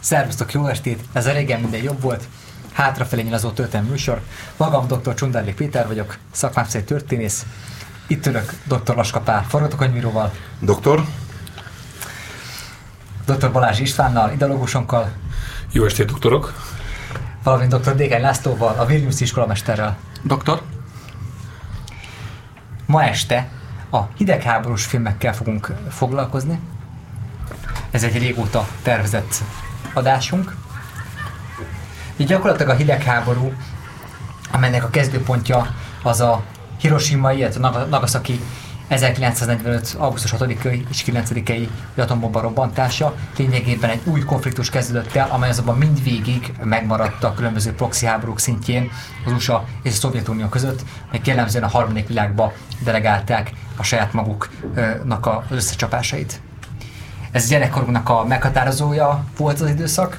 Szervusztok, jó estét! Ez a régen minden jobb volt. Hátrafelé nyilazó történelmi műsor. Magam dr. Csundárli Péter vagyok, szakmám szerint történész. Itt ülök dr. Laska Pál forgatókönyvíróval, Doktor? dr. Balázs Istvánnal, ideológusunkkal, Jó estét, doktorok! valamint dr. Dékeny Lászlóval, a Vilnius iskolamesterrel. Doktor? Ma este a hidegháborús filmekkel fogunk foglalkozni. Ez egy régóta tervezett adásunk. Így gyakorlatilag a hidegháború, amelynek a kezdőpontja az a Hiroshima, illetve Naga- Nagasaki 1945. augusztus 6-ai és 9-ai atombomba robbantása lényegében egy új konfliktus kezdődött el, amely azonban mindvégig megmaradt a különböző proxy háborúk szintjén az USA és a Szovjetunió között, meg jellemzően a harmadik világba delegálták a saját maguknak az összecsapásait. Ez gyerekkorunknak a meghatározója volt az időszak.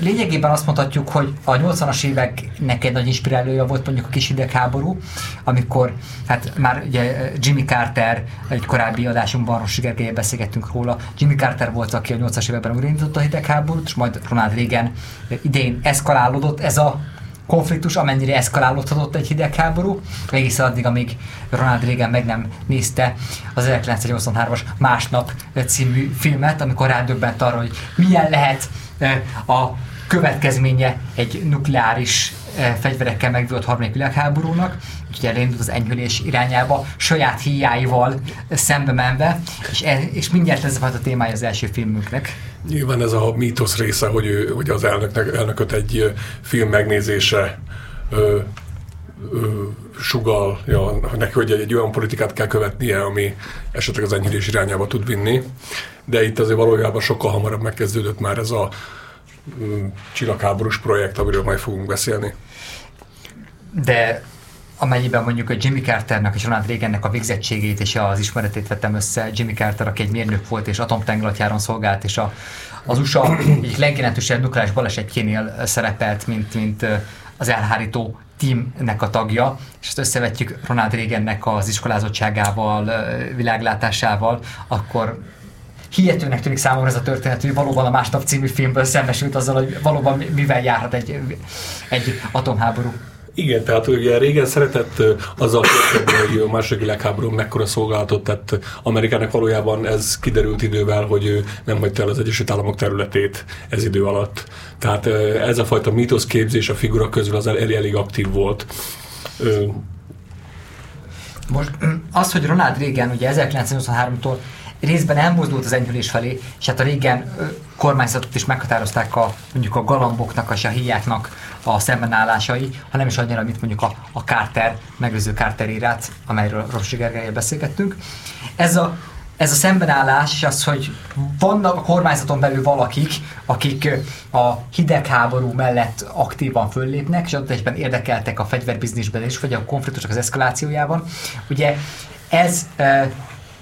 Lényegében azt mondhatjuk, hogy a 80-as éveknek egy nagy inspirálója volt mondjuk a kis hidegháború, amikor hát már ugye Jimmy Carter, egy korábbi adásunkban Rossi Gergelyen beszélgettünk róla, Jimmy Carter volt, aki a 80-as években újraindította a hidegháborút, és majd Ronald Reagan idén eszkalálódott ez a konfliktus, amennyire eszkalálódhatott egy hidegháború, egészen addig, amíg Ronald Reagan meg nem nézte az 1983-as Másnap című filmet, amikor rádöbbent arra, hogy milyen lehet eh, a következménye egy nukleáris eh, fegyverekkel megvívott harmadik világháborúnak, úgyhogy elindult az enyhülés irányába, saját híjáival szembe menve, és, e, és mindjárt ez volt a témája az első filmünknek. Nyilván ez a mítosz része, hogy, ő, hogy az elnöknek, elnököt egy film megnézése ö, ö, sugalja neki, hogy egy, olyan politikát kell követnie, ami esetleg az enyhülés irányába tud vinni. De itt azért valójában sokkal hamarabb megkezdődött már ez a csillagháborús projekt, amiről majd fogunk beszélni. de amennyiben mondjuk a Jimmy Carternek és Ronald Reagannek a végzettségét és az ismeretét vettem össze, Jimmy Carter, aki egy mérnök volt és atomtengelatjáron szolgált, és a, az USA egyik legjelentősebb nukleáris balesetjénél szerepelt, mint, mint az elhárító teamnek a tagja, és ezt összevetjük Ronald Reagannek az iskolázottságával, világlátásával, akkor hihetőnek tűnik számomra ez a történet, hogy valóban a Másnap című filmből szembesült azzal, hogy valóban mivel járhat egy, egy atomháború. Igen, tehát ugye régen szeretett azzal történni, hogy a második világháború mekkora szolgálatot tett Amerikának valójában ez kiderült idővel, hogy ő nem hagyta el az Egyesült Államok területét ez idő alatt. Tehát ez a fajta mítoszképzés a figura közül az elég, elég aktív volt. Most az, hogy Ronald Reagan ugye 1983-tól részben elmozdult az enyhülés felé, és hát a régen ö, kormányzatot is meghatározták a, mondjuk a galamboknak a híjáknak a szembenállásai, hanem is annyira, mint mondjuk a, a Carter, megőző Carter írát, amelyről Rossi Gergelyel beszélgettünk. Ez a, ez a szembenállás, és az, hogy vannak a kormányzaton belül valakik, akik a hidegháború mellett aktívan föllépnek, és adott egyben érdekeltek a fegyverbiznisben is, vagy a konfliktusok az eszkalációjában. Ugye ez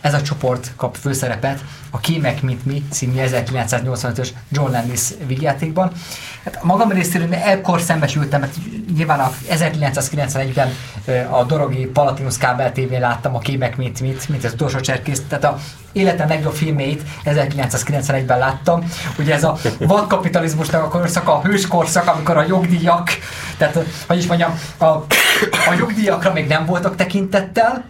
ez a csoport kap főszerepet a Kémek, mint mi című 1985-ös John Landis vígjátékban. Hát magam részéről ekkor szembesültem, mert nyilván a 1991-ben ö, a Dorogi Palatinus kábel tévén láttam a Kémek, mint mit, mint az utolsó cserkész, tehát a életem legjobb filmét 1991-ben láttam. Ugye ez a vadkapitalizmusnak a korszak, a hős korszak, amikor a jogdíjak, tehát hogy is mondjam, a, a jogdíjakra még nem voltak tekintettel,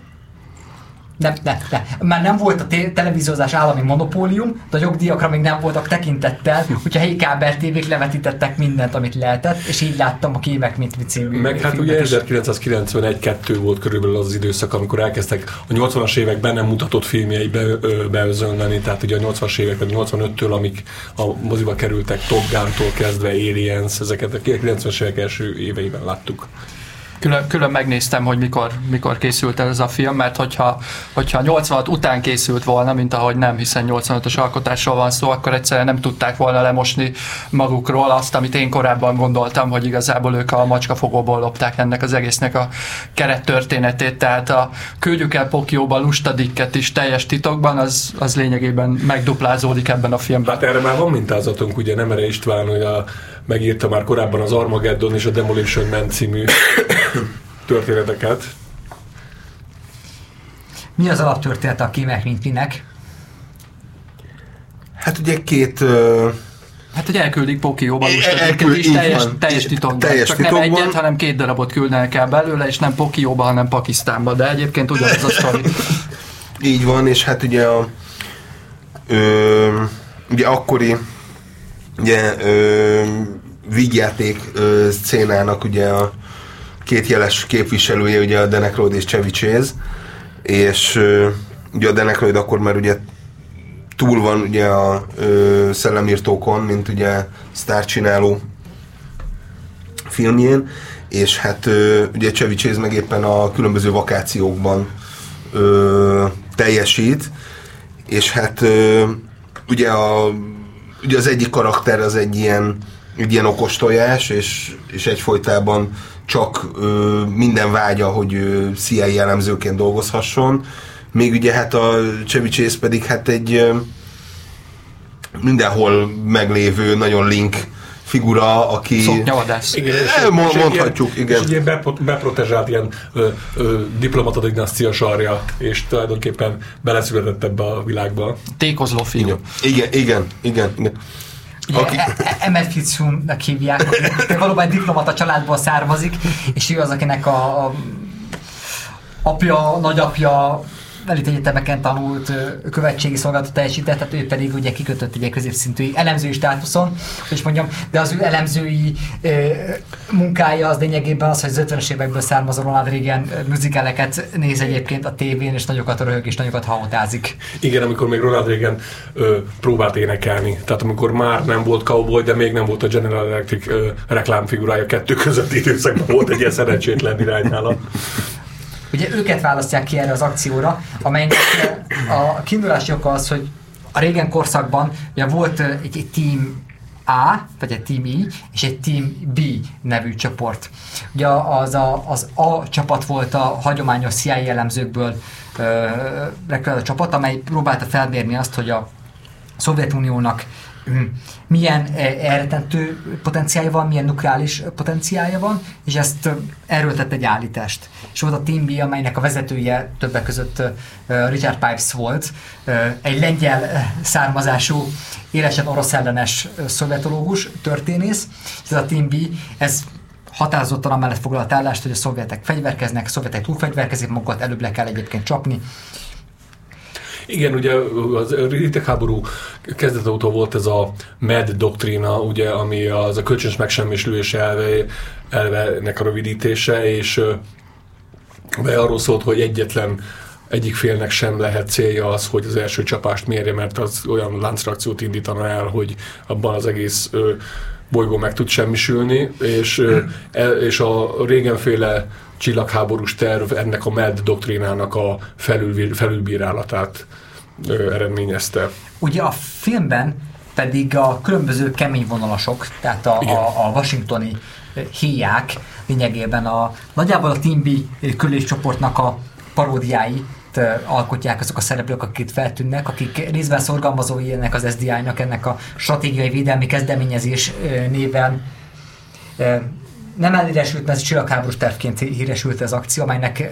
nem, nem, nem. Már nem volt a té- televíziózás állami monopólium, de a jogdíjakra még nem voltak tekintettel, hogyha helyi kábel tévék levetítettek mindent, amit lehetett, és így láttam a kémek, mint mi című meg hát ugye is. 1991-2 volt körülbelül az, az időszak, amikor elkezdtek a 80-as években nem mutatott filmjei be, ö, beözönleni, tehát ugye a 80-as években, 85-től, amik a moziba kerültek, Top Gun-tól kezdve Aliens, ezeket a 90-es évek első éveiben láttuk. Külön, külön megnéztem, hogy mikor, mikor készült el ez a film, mert hogyha, hogyha 86 után készült volna, mint ahogy nem, hiszen 85-ös alkotásról van szó, akkor egyszerűen nem tudták volna lemosni magukról azt, amit én korábban gondoltam, hogy igazából ők a macskafogóból lopták ennek az egésznek a kerettörténetét, tehát a küldjük el Pokióba lustadikket is teljes titokban, az, az lényegében megduplázódik ebben a filmben. Hát erre már van mintázatunk, ugye nem erre István, hogy a, megírta már korábban az Armageddon és a Demolition Man című történeteket. Mi az alaptörténet a kémek, mint minek? Hát ugye két ö, Hát, hogy elküldik Pokióba elküld- is így teljes, van. teljes titokban. Teljes Csak titokban. nem egyet, hanem két darabot küldenek el belőle, és nem Pokióba, hanem Pakisztánba. De egyébként ugyanaz a sztori. Így van, és hát ugye a ö, ugye akkori ugye ö, vígjáték ö, szcénának ugye a két jeles képviselője, ugye a Denekroid és Chevy Chase, és ö, ugye a Denekroid akkor már ugye túl van ugye a ö, szellemírtókon, mint ugye sztárcsináló filmjén, és hát ö, ugye Chevy Chase meg éppen a különböző vakációkban ö, teljesít, és hát ö, ugye, a, ugye az egyik karakter az egy ilyen, egy ilyen okos tojás, és, és egyfolytában csak ö, minden vágya, hogy ö, CIA elemzőként dolgozhasson, még ugye hát a Chevy Chase pedig hát egy ö, mindenhol meglévő, nagyon link figura, aki... Szoknyavadász. Igen, Eh, mo- és egy mondhatjuk, ilyen, igen. És egy ilyen bepro- beprotezsált ilyen ö, ö, diplomata dinasztia sarja, és tulajdonképpen beleszületett ebbe a világba. Tékozló fiú. Igen, igen, igen, igen. igen. Aki- e- e- Emmett Fitzhugh-nak hívják, aki valóban egy diplomata családból származik, és ő az, akinek a, a apja, nagyapja elit egyetemeken tanult, követségi szolgálatot teljesített, tehát ő pedig ugye kikötött egy középszintű elemzői státuszon, és mondjam, de az ő elemzői munkája az lényegében az, hogy az 50-es évekből származó Ronald Reagan ö, muzikáleket néz egyébként a tévén, és nagyokat röhög, és nagyokat hahotázik. Igen, amikor még Ronald Reagan ö, próbált énekelni. Tehát amikor már nem volt cowboy, de még nem volt a General Electric ö, reklámfigurája kettő közötti időszakban volt egy ilyen szerencsétlen irányála. Ugye őket választják ki erre az akcióra, amelynek a kiindulási oka az, hogy a régen korszakban ugye volt egy, egy Team A, vagy egy Team I, és egy Team B nevű csoport. Ugye az a, az A csapat volt a hagyományos CIA jellemzőkből rekreáló csapat, amely próbálta felmérni azt, hogy a Szovjetuniónak milyen eh, elretentő potenciálja van, milyen nukleáris potenciálja van, és ezt erről tett egy állítást. És volt a Team B, amelynek a vezetője többek között Richard Pipes volt, egy lengyel származású, élesen orosz ellenes szovjetológus, történész, és ez a Team B, ez határozottan amellett foglalt állást, hogy a szovjetek fegyverkeznek, a szovjetek túlfegyverkezik magukat, előbb le kell egyébként csapni, Igen, ugye az hidegháború kezdete óta volt ez a MED doktrína, ugye, ami az a kölcsönös megsemmisülés elve, elvenek a rövidítése, és amely arról szólt, hogy egyetlen egyik félnek sem lehet célja az, hogy az első csapást mérje, mert az olyan láncreakciót indítana el, hogy abban az egész ö, bolygó meg tud semmisülni, és, e, és a régenféle csillagháborús terv ennek a MED doktrínának a felül, felülbírálatát ö, eredményezte. Ugye a filmben pedig a különböző kemény vonalasok, tehát a, Igen. a, a washingtoni héják lényegében a nagyjából a Team B küléscsoportnak a paródiái alkotják azok a szereplők, akik feltűnnek, akik részben szorgalmazói ennek az SDI-nak, ennek a stratégiai védelmi kezdeményezés néven nem elhíresült, mert ez csillagháborús tervként híresült ez akció, amelynek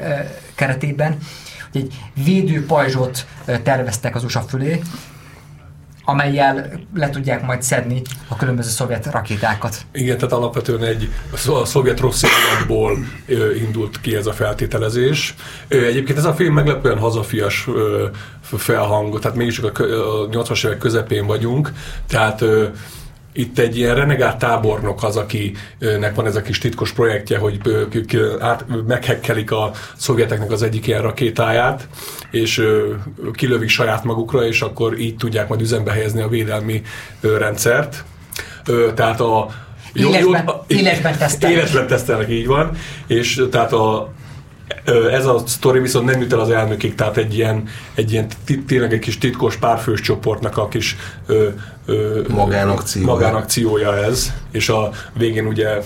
keretében hogy egy védőpajzsot terveztek az USA fölé, amelyel le tudják majd szedni a különböző szovjet rakétákat. Igen, tehát alapvetően egy a szovjet rossz indulatból indult ki ez a feltételezés. Egyébként ez a film meglepően hazafias felhang, tehát mégis a kö- a 80-as évek közepén vagyunk, tehát itt egy ilyen renegát tábornok az, akinek van ez a kis titkos projektje, hogy át, meghekkelik a szovjeteknek az egyik ilyen rakétáját, és kilövik saját magukra, és akkor így tudják majd üzembe helyezni a védelmi rendszert. Tehát a Élesben- élesben tesztelnek. Élesben tesztelnek, így van. És tehát a, ez a sztori viszont nem jut el az elnökig, tehát egy ilyen, egy ilyen tényleg egy kis titkos párfős csoportnak a kis ö, ö, Magánakciója. magánakciója ez, és a végén ugye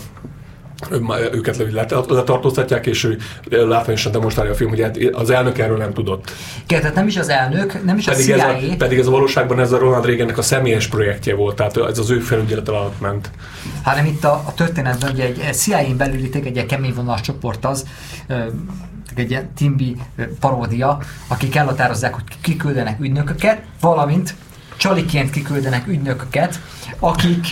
őket le- le- letartóztatják, és ő látványosan demonstrálja a film, hogy hát az elnök erről nem tudott. Igen, tehát nem is az elnök, nem is a Pedig ez, CIA, a, pedig ez a valóságban ez a Ronald Reagannek a személyes projektje volt, tehát ez az ő felügyelet alatt ment. hanem itt a, a történetben ugye egy CIA-n belül itt egy kemény vonalas csoport az, egy ilyen Timbi paródia, akik elhatározzák, hogy kiküldenek ügynököket, valamint csaliként kiküldenek ügynököket, akik,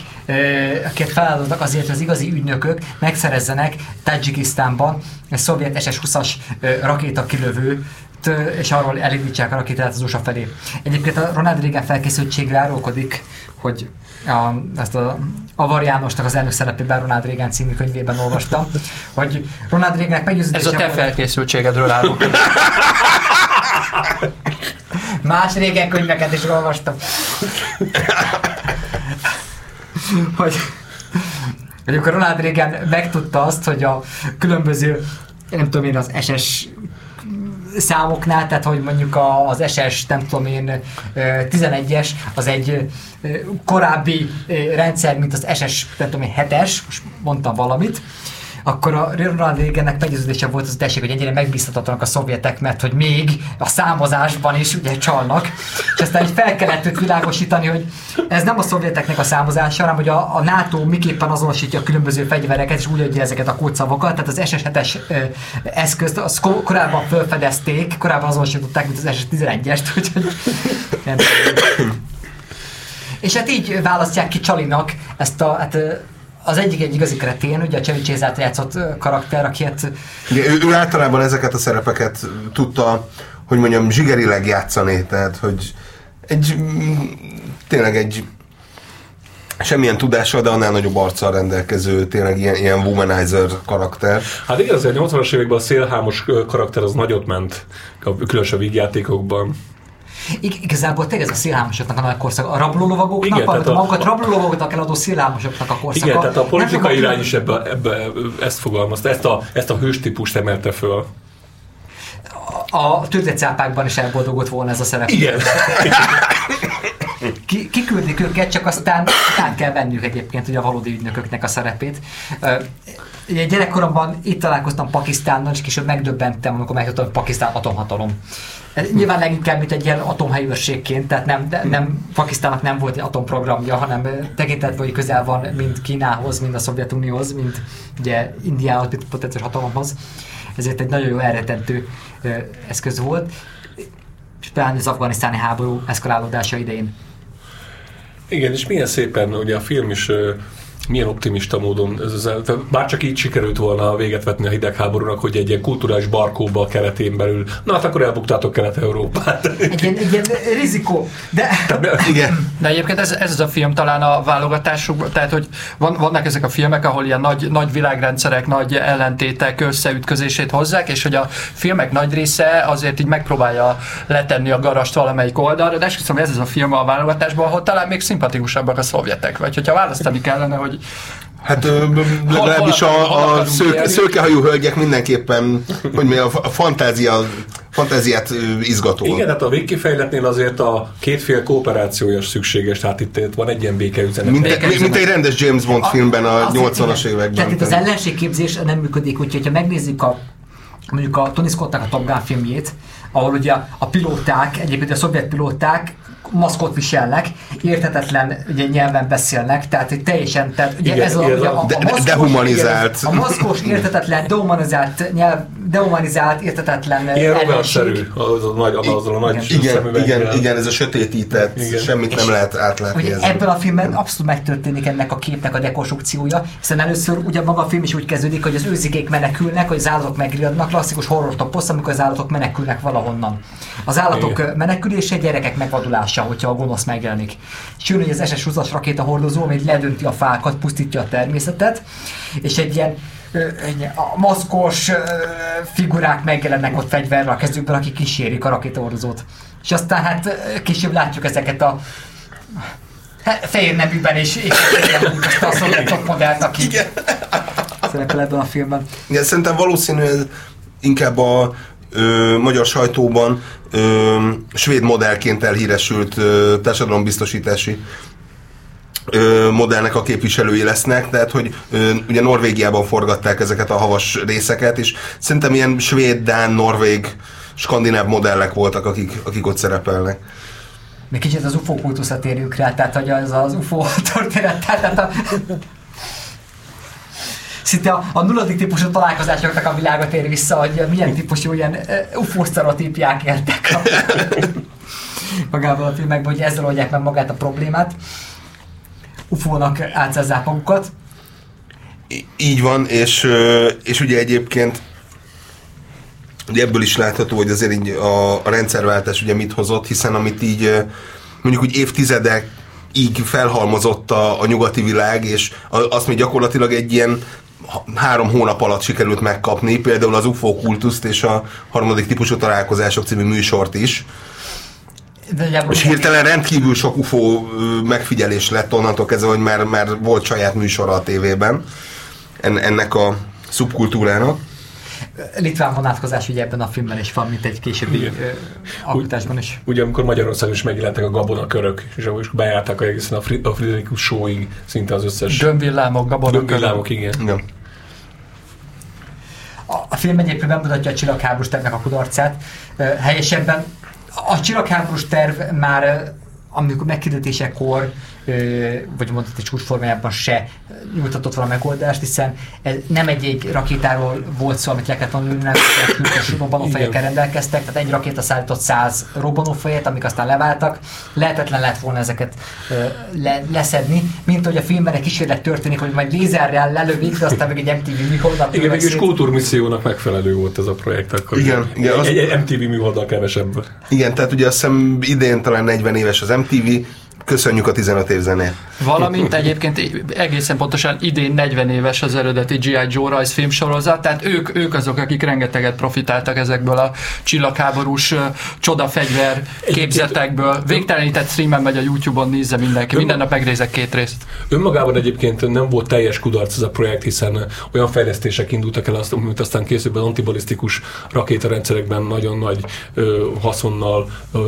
akiket feladottak azért, hogy az igazi ügynökök megszerezzenek Tajikisztánban egy szovjet SS-20-as rakétakilövő és arról elindítsák a rakétát az USA felé. Egyébként a Ronald Reagan felkészültségre árulkodik, hogy a, ezt a Avar Jánosnak az elnök szerepében Ronald Reagan című könyvében olvastam, hogy Ronald Reagannek meggyőződése Ez a te felkészültségedről árulkodik. Más régen könyveket is olvastam. hogy, hogy akkor Ronald Reagan megtudta azt, hogy a különböző, nem tudom én, az SS számoknál, tehát hogy mondjuk az SS, nem tudom én, 11-es, az egy korábbi rendszer, mint az SS, nem tudom én, 7-es, most mondtam valamit, akkor a Ronald Reagannek meggyőződése volt az tessék, hogy ennyire megbízhatatlanak a szovjetek, mert hogy még a számozásban is ugye csalnak, és aztán így fel kellett őt világosítani, hogy ez nem a szovjeteknek a számozása, hanem hogy a, a NATO miképpen azonosítja a különböző fegyvereket, és úgy adja ezeket a kódszavakat, tehát az SS-7-es eszközt azt korábban felfedezték, korábban azonosították, mint az SS-11-est, úgyhogy és hát így választják ki Csalinak ezt a, hát az egyik egy igazi kretén, ugye a Chevy Chase játszott karakter, aki hát... Ugye, ő, ő általában ezeket a szerepeket tudta, hogy mondjam, zsigerileg játszani, tehát hogy egy, tényleg egy semmilyen tudással, de annál nagyobb arccal rendelkező, tényleg ilyen, ilyen womanizer karakter. Hát igen, azért 80-as években a szélhámos karakter az nagyot ment, különösen vígjátékokban. Ig- igazából tényleg ez a szélhámosoknak a nagy korszak. A rablólovagoknak, vagy a magukat rablólovagoknak eladó szélhámosoknak a korszaka. Igen, tehát a politikai irány is ebbe, ebbe, ezt fogalmazta, ezt a, ezt a hőstípust emelte föl. A tőzecápákban is elboldogott volna ez a szerep. Igen. Ki, kiküldik őket, csak aztán után kell vennünk egyébként ugye a valódi ügynököknek a szerepét. Ugye gyerekkoromban itt találkoztam Pakisztánnal, és később megdöbbentem, amikor megtudtam, hogy Pakisztán atomhatalom. Nyilván leginkább, mint egy ilyen atomhelyőrségként, tehát nem, nem, Pakisztánnak nem volt egy atomprogramja, hanem tekintetben, hogy közel van mind Kínához, mind a Szovjetunióhoz, mind ugye Indiához, mint potenciális hatalomhoz. Ezért egy nagyon jó elretentő eszköz volt, és pláne az afganisztáni háború eszkalálódása idején. Igen, és milyen szépen ugye a film is milyen optimista módon, ez az, bár csak így sikerült volna véget vetni a hidegháborúnak, hogy egy ilyen kulturális barkóba a keretén belül, na hát akkor elbuktátok Kelet-Európát. Egy ilyen, egy ilyen rizikó, de... Igen. De egyébként ez, ez a film talán a válogatásuk, tehát hogy van, vannak ezek a filmek, ahol ilyen nagy, nagy világrendszerek, nagy ellentétek összeütközését hozzák, és hogy a filmek nagy része azért így megpróbálja letenni a garast valamelyik oldalra, de esküszöm, ez az a film a válogatásban, ahol talán még szimpatikusabbak a szovjetek, vagy hogyha választani kellene, hogy Hát legalábbis a, a szőke, szőkehajú hölgyek mindenképpen, hogy mi a fantázia, fantáziát izgató. Igen, hát a végkifejletnél azért a kétfél kooperációja szükséges, tehát itt, itt van egy ilyen békeüzenet. Mint, békeüzenet. mint egy rendes James Bond a, filmben a 80-as években. Tehát itt az ellenségképzés nem működik, úgyhogy ha megnézzük a mondjuk a Tony Scottnak a Top Gun filmjét, ahol ugye a pilóták, egyébként a szovjet pilóták maszkot viselnek, értetetlen ugye, nyelven beszélnek, tehát hogy teljesen, tehát ugye igen, ez a, ugye, a, a, maszkos, dehumanizált. Igen, a maszkos, értetetlen, dehumanizált nyelv, dehumanizált, értetetlen Ilyen roverszerű, az a nagy, az a nagy igen, igen, igen, ez a sötétített, igen. semmit nem lehet átlátni. Ugye ebben a filmben abszolút megtörténik ennek a képnek a dekonstrukciója, hiszen először ugye maga a film is úgy kezdődik, hogy az őzigék menekülnek, hogy az állatok megriadnak, klasszikus horror toposz, amikor az állatok menekülnek valahonnan. Az állatok igen. menekülése, gyerekek megvadulása, hogyha a gonosz megjelenik. Jön, hogy az SS-20-as rakéta hordozó, ami ledönti a fákat, pusztítja a természetet, és egy ilyen a maszkos figurák megjelennek ott fegyverrel a kezükben, akik kísérik a rakétahordozót. És aztán hát később látjuk ezeket a hát, fehér nevűben is, és azt a szovjet modellt, aki szerepel ebben a filmben. Igen, szerintem valószínű ez inkább a ö, magyar sajtóban ö, svéd modellként elhíresült ö, társadalombiztosítási ö, modellnek a képviselői lesznek, tehát hogy ö, ugye Norvégiában forgatták ezeket a havas részeket, és szerintem ilyen svéd, dán, norvég, skandináv modellek voltak, akik, akik ott szerepelnek. Még kicsit az UFO kultuszra térjünk rá, tehát hogy az, az UFO történet, tehát a szinte a, a nulladik típusú találkozásoknak a világot ér vissza, hogy milyen típusú ilyen UFO sztereotípiák éltek. magában a filmekben, hogy ezzel oldják meg magát a problémát. UFO-nak átszázzák magukat. Így van, és, és ugye egyébként ugye ebből is látható, hogy azért így a, a rendszerváltás ugye mit hozott, hiszen amit így mondjuk úgy évtizedek így felhalmozott a, a nyugati világ, és a- azt még gyakorlatilag egy ilyen három hónap alatt sikerült megkapni, például az UFO kultuszt és a harmadik típusú találkozások című műsort is. És hirtelen rendkívül sok UFO megfigyelés lett onnantól kezdve, hogy már, már volt saját műsora a tévében en, ennek a szubkultúrának. litván vonatkozás ugye ebben a filmben is van, mint egy későbbi alkotásban is. Ugye amikor Magyarországon is megjelentek a gabonakörök, és akkor is bejárták egészen a, Fri- a Friderikus Showig szinte az összes Dömvillámok, gabonok, Dömvillámok, igen. Igen. A, film egyébként bemutatja a csillagháborús tervnek a kudarcát. Helyesebben a csillagháborús terv már amikor megkirdetésekor, vagy mondott egy csúcsformájában se nyújtatott volna megoldást, hiszen ez nem egy, egy rakétáról volt szó, amit le kellett volna nem különös robbanófejekkel rendelkeztek, tehát egy rakéta szállított 100 robbanófejet, amik aztán leváltak. Lehetetlen lett volna ezeket ö, le, leszedni, mint hogy a filmben egy kísérlet történik, hogy majd lézerrel lelövik, de aztán meg egy MTV műholdat Igen, mégis kultúrmissziónak megfelelő volt ez a projekt akkor. Igen, igen, egy, az- egy, MTV műholddal kevesebb. Igen, tehát ugye azt hiszem idén talán 40 éves az MTV, köszönjük a 15 év zenét. Valamint egyébként egészen pontosan idén 40 éves az eredeti G.I. Joe rajzfilm sorozat, tehát ők, ők azok, akik rengeteget profitáltak ezekből a csillagháborús csodafegyver képzetekből. Végtelenített streamen megy a YouTube-on, nézze mindenki. Minden nap megnézek két részt. Önmagában egyébként nem volt teljes kudarc ez a projekt, hiszen olyan fejlesztések indultak el, azt, amit aztán később az antibalisztikus rakétarendszerekben nagyon nagy ö, haszonnal ö,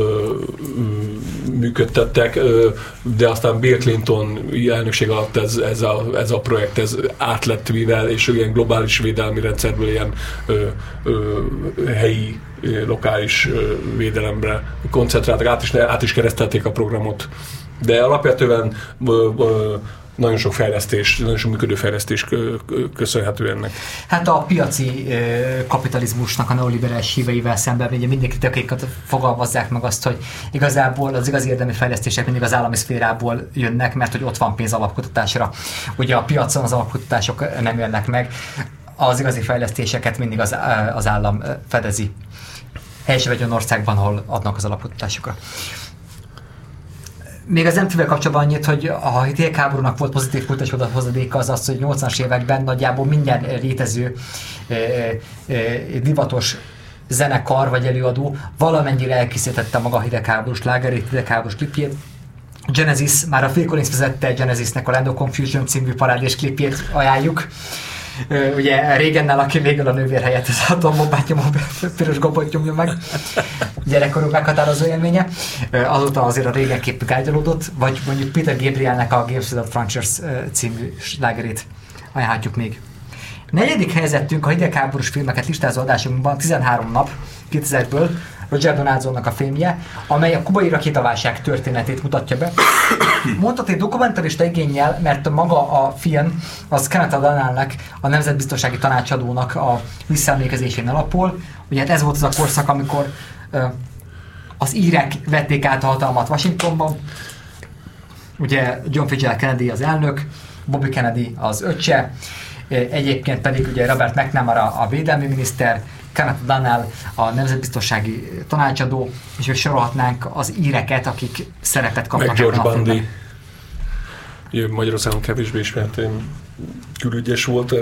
működtettek, ö, de aztán Bill Clinton elnökség alatt ez, ez, a, ez a projekt ez át lett mivel, és ilyen globális védelmi rendszerből ilyen ö, ö, helyi lokális védelemre koncentráltak, át is, át is keresztelték a programot. De alapvetően ö, ö, nagyon sok fejlesztés, nagyon sok működő fejlesztés kö- kö- köszönhető ennek. Hát a piaci kapitalizmusnak a neoliberális híveivel szemben ugye mindig tökéket fogalmazzák meg azt, hogy igazából az igazi érdemi fejlesztések mindig az állami szférából jönnek, mert hogy ott van pénz alapkutatásra. Ugye a piacon az alapkutatások nem jönnek meg, az igazi fejlesztéseket mindig az, az állam fedezi. Helyesebb egy olyan országban, ahol adnak az alapkutatásokra. Még az MTV-vel kapcsolatban annyit, hogy a hidegháborúnak volt pozitív kultúrás hozadéka az az, hogy 80-as években nagyjából minden létező ö, ö, divatos zenekar vagy előadó valamennyire elkészítette maga a hidegháborús lágerét, hidegháborús klipjét. Genesis, már a Phil Collins vezette Genesisnek a Land of Confusion című parádés klipjét ajánljuk. Ugye régennel, aki végül a nővér helyett az atombombát nyomó piros gombot nyomja meg. Gyerekkorunk meghatározó élménye. Azóta azért a régen képük ágyalódott, vagy mondjuk Peter Gabrielnek a Games Without Frontiers című slágerét ajánlhatjuk még. Negyedik helyezettünk a hidegháborús filmeket listázó adásunkban 13 nap 2000-ből Roger Donaldsonnak a filmje, amely a kubai rakétaválság történetét mutatja be. Mondhatni dokumentarista igényel, mert maga a film az Kenneth Donaldnak, a Nemzetbiztonsági Tanácsadónak a visszaemlékezésén alapul. Ugye hát ez volt az a korszak, amikor az írek vették át a hatalmat Washingtonban, ugye John Fitzgerald Kennedy az elnök, Bobby Kennedy az öccse, egyébként pedig ugye Robert McNamara a védelmi miniszter, Kenneth Donnell a nemzetbiztonsági tanácsadó, és még sorolhatnánk az íreket, akik szerepet kapnak Meg George Bundy. filmben. Ugye Magyarországon kevésbé ismert külügyes volt.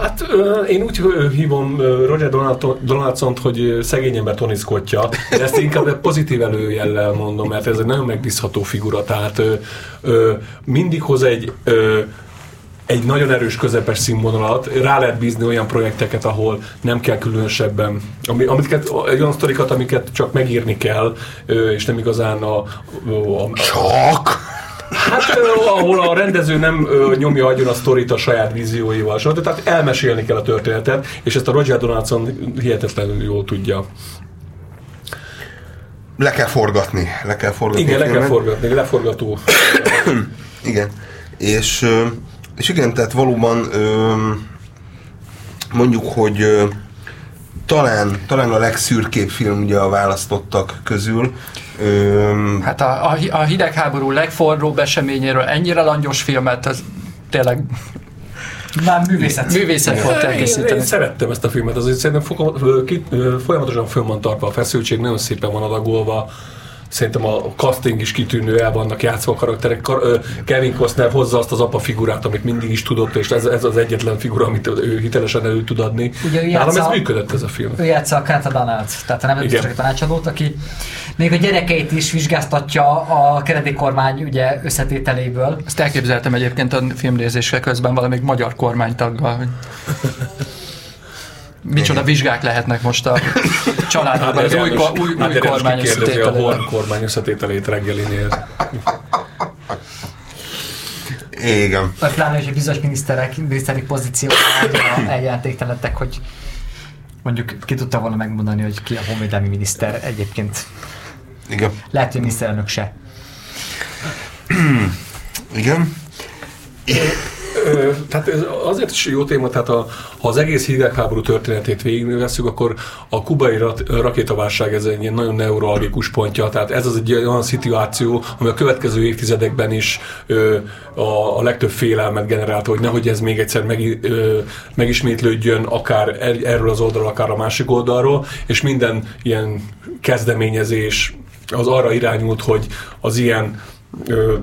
Hát én úgy hívom Roger Donaldson- Donaldsont, hogy szegény ember Tony Scottja, de ezt inkább pozitív előjellel mondom, mert ez egy nagyon megbízható figura, tehát mindig hoz egy egy nagyon erős közepes színvonalat, rá lehet bízni olyan projekteket, ahol nem kell különösebben, ami, amiket, olyan sztorikat, amiket csak megírni kell, és nem igazán a, a, a, Csak! Hát ahol a rendező nem nyomja agyon a sztorit a saját vízióival, stb. tehát elmesélni kell a történetet, és ezt a Roger Donaldson hihetetlenül jól tudja. Le kell forgatni. Le kell forgatni. Igen, le kell forgatni, leforgató. Igen. És, és igen, tehát valóban ö, mondjuk, hogy ö, talán, talán a legszürkébb film ugye a választottak közül. Ö, Hát a, a, a hidegháború legforróbb eseményéről ennyire langyos filmet, az tényleg Már művészet. művészet volt Én, én elkészíteni. szerettem ezt a filmet, azért szerintem folyamatosan fönn van tartva a feszültség, nagyon szépen van adagolva. Szerintem a casting is kitűnő, el vannak játszva a karakterek. Kar, ö, Kevin Costner hozza azt az apa figurát, amit mindig is tudott, és ez, ez az egyetlen figura, amit ő hitelesen elő tud adni. Ugye ő Nálam ez játsza- működött ez a film. Ő játsza a Kenneth Donald, tehát a Igen. nemzetbiztonsági tanácsadót, aki még a gyerekeit is vizsgáztatja a Kennedy kormány ugye összetételéből. Ezt elképzeltem egyébként a filmnézése közben valami magyar kormánytaggal. Micsoda vizsgák lehetnek most a családban, az új, új, új János kormány kikérdezi a. Horn kormány összetételét reggelinél. igen. Vagy pláne, hogy a bizonyos miniszterek, miniszteri pozícióban eljelentéktelenedtek, hogy mondjuk ki tudta volna megmondani, hogy ki a honvédelmi miniszter egyébként. Igen. Lehet, hogy miniszterelnök se. Igen. Ö, tehát ez azért is jó téma, tehát a, ha az egész hidegháború történetét végigveszünk, akkor a kubai rat, rakétaválság ez egy ilyen nagyon neuralgikus pontja, tehát ez az egy olyan szituáció, ami a következő évtizedekben is ö, a, a legtöbb félelmet generálta, hogy nehogy ez még egyszer meg, ö, megismétlődjön, akár er, erről az oldalról, akár a másik oldalról, és minden ilyen kezdeményezés az arra irányult, hogy az ilyen ö,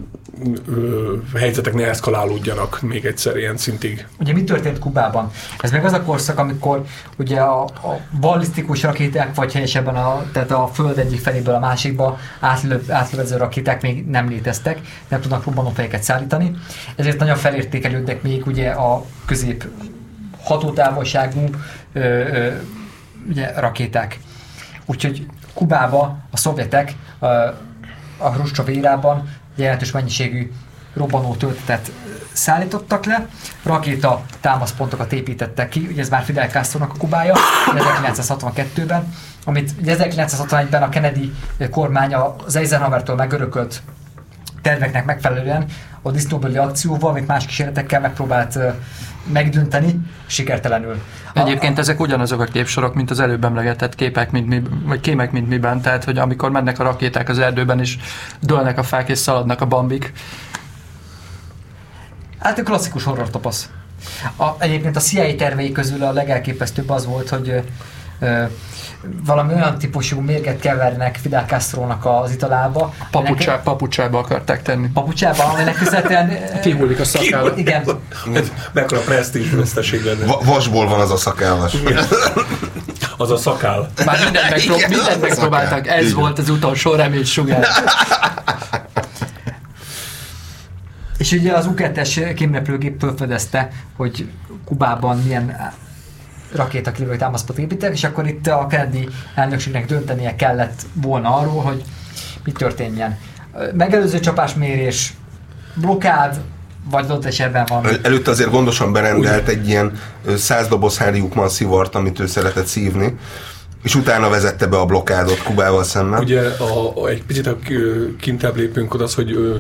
ö, helyzetek ne eszkalálódjanak még egyszer ilyen szintig. Ugye mi történt Kubában? Ez meg az a korszak, amikor ugye a, a ballisztikus rakéták, vagy helyesebben a, tehát a föld egyik feléből a másikba átlö, átlövező rakéták még nem léteztek, nem tudnak robbanófejeket szállítani, ezért nagyon felértékelődnek még ugye a közép hatótávolságú ö, ö, ugye, rakéták. Úgyhogy Kubába a szovjetek a Hruscsov érában jelentős mennyiségű robbanó töltetet szállítottak le, rakéta támaszpontokat építettek ki, ugye ez már Fidel castro a Kubája, 1962-ben, amit ugye 1961-ben a Kennedy kormány az Eisenhower-től megörökölt terveknek megfelelően a disznóbeli akcióval, amit más kísérletekkel megpróbált megdönteni, sikertelenül. A- Egyébként ezek ugyanazok a képsorok, mint az előbb emlegetett képek, mint mi, vagy kémek, mint miben. Tehát, hogy amikor mennek a rakéták az erdőben, és dőlnek a fák és szaladnak a bambik. Hát egy klasszikus horror topasz. A, egyébként a CIA tervei közül a legelképesztőbb az volt, hogy valami olyan típusú mérget kevernek Fidel Castro-nak az italába. Papucsá, papucsába akarták tenni. Papucsába, aminek ö, Kihullik a szakáll. Igen. Mekkora presztízs veszteség lenne. Va- vasból van az a szakállas. Az a szakál. Már mindent, megpró- Igen, mindent megpróbáltak, ez Igen. volt az utolsó remény sugár. És ugye az U-2-es kémrepülőgép felfedezte, hogy Kubában milyen rakétakilövő támaszpot építek, és akkor itt a Kennedy elnökségnek döntenie kellett volna arról, hogy mi történjen. Megelőző csapásmérés, blokád, vagy adott esetben van. El- Előtte azért gondosan berendelt egy ilyen száz doboz Harry Jukman szivart, amit ő szeretett szívni, és utána vezette be a blokkádot Kubával szemben. Ugye a, a, egy picit a kintebb lépünk oda az, hogy ö,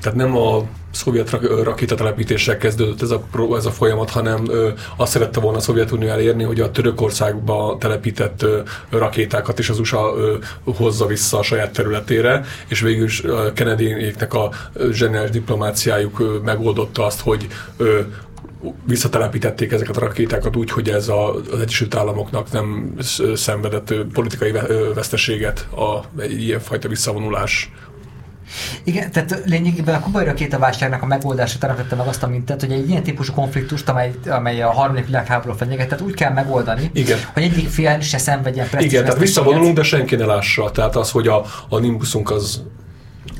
tehát nem a szovjet rak- ö, rakétatelepítéssel kezdődött ez a, ez a folyamat, hanem ö, azt szerette volna a Szovjetunió elérni, hogy a Törökországba telepített ö, rakétákat is az USA ö, hozza vissza a saját területére, és végül is ö, Kennedy-éknek a zseniális diplomáciájuk ö, megoldotta azt, hogy ö, visszatelepítették ezeket a rakétákat úgy, hogy ez a, az Egyesült Államoknak nem sz- szenvedett politikai veszteséget a, egy ilyenfajta visszavonulás. Igen, tehát lényegében a kubai rakétaválságnak a megoldása teremtette meg azt a mintát, hogy egy ilyen típusú konfliktust, amely, amely a harmadik világháború fenyegetett, úgy kell megoldani, Igen. hogy egyik fél se szenvedjen Igen, tehát visszavonulunk, de senki ne lássa. Tehát az, hogy a, a nimbuszunk az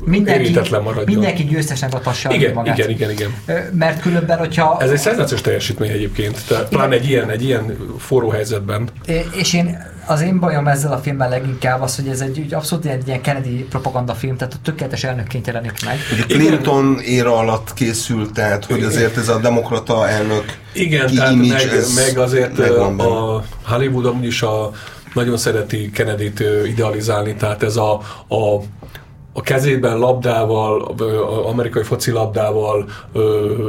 mindenki, mindenki győztesen adhassa igen, magát. igen, igen, igen. Mert különben, hogyha... Ez egy szenzációs teljesítmény egyébként, tehát pláne egy ilyen, egy ilyen forró helyzetben. És én, az én bajom ezzel a filmmel leginkább az, hogy ez egy úgy abszolút egy ilyen Kennedy propaganda film, tehát a tökéletes elnökként jelenik meg. Ugye Clinton éra alatt készült, tehát hogy azért ez a demokrata elnök Igen, tehát image, meg, meg azért megvan a Hollywood amúgy is a, nagyon szereti Kennedy-t idealizálni, tehát ez a, a a kezében labdával, amerikai focilabdával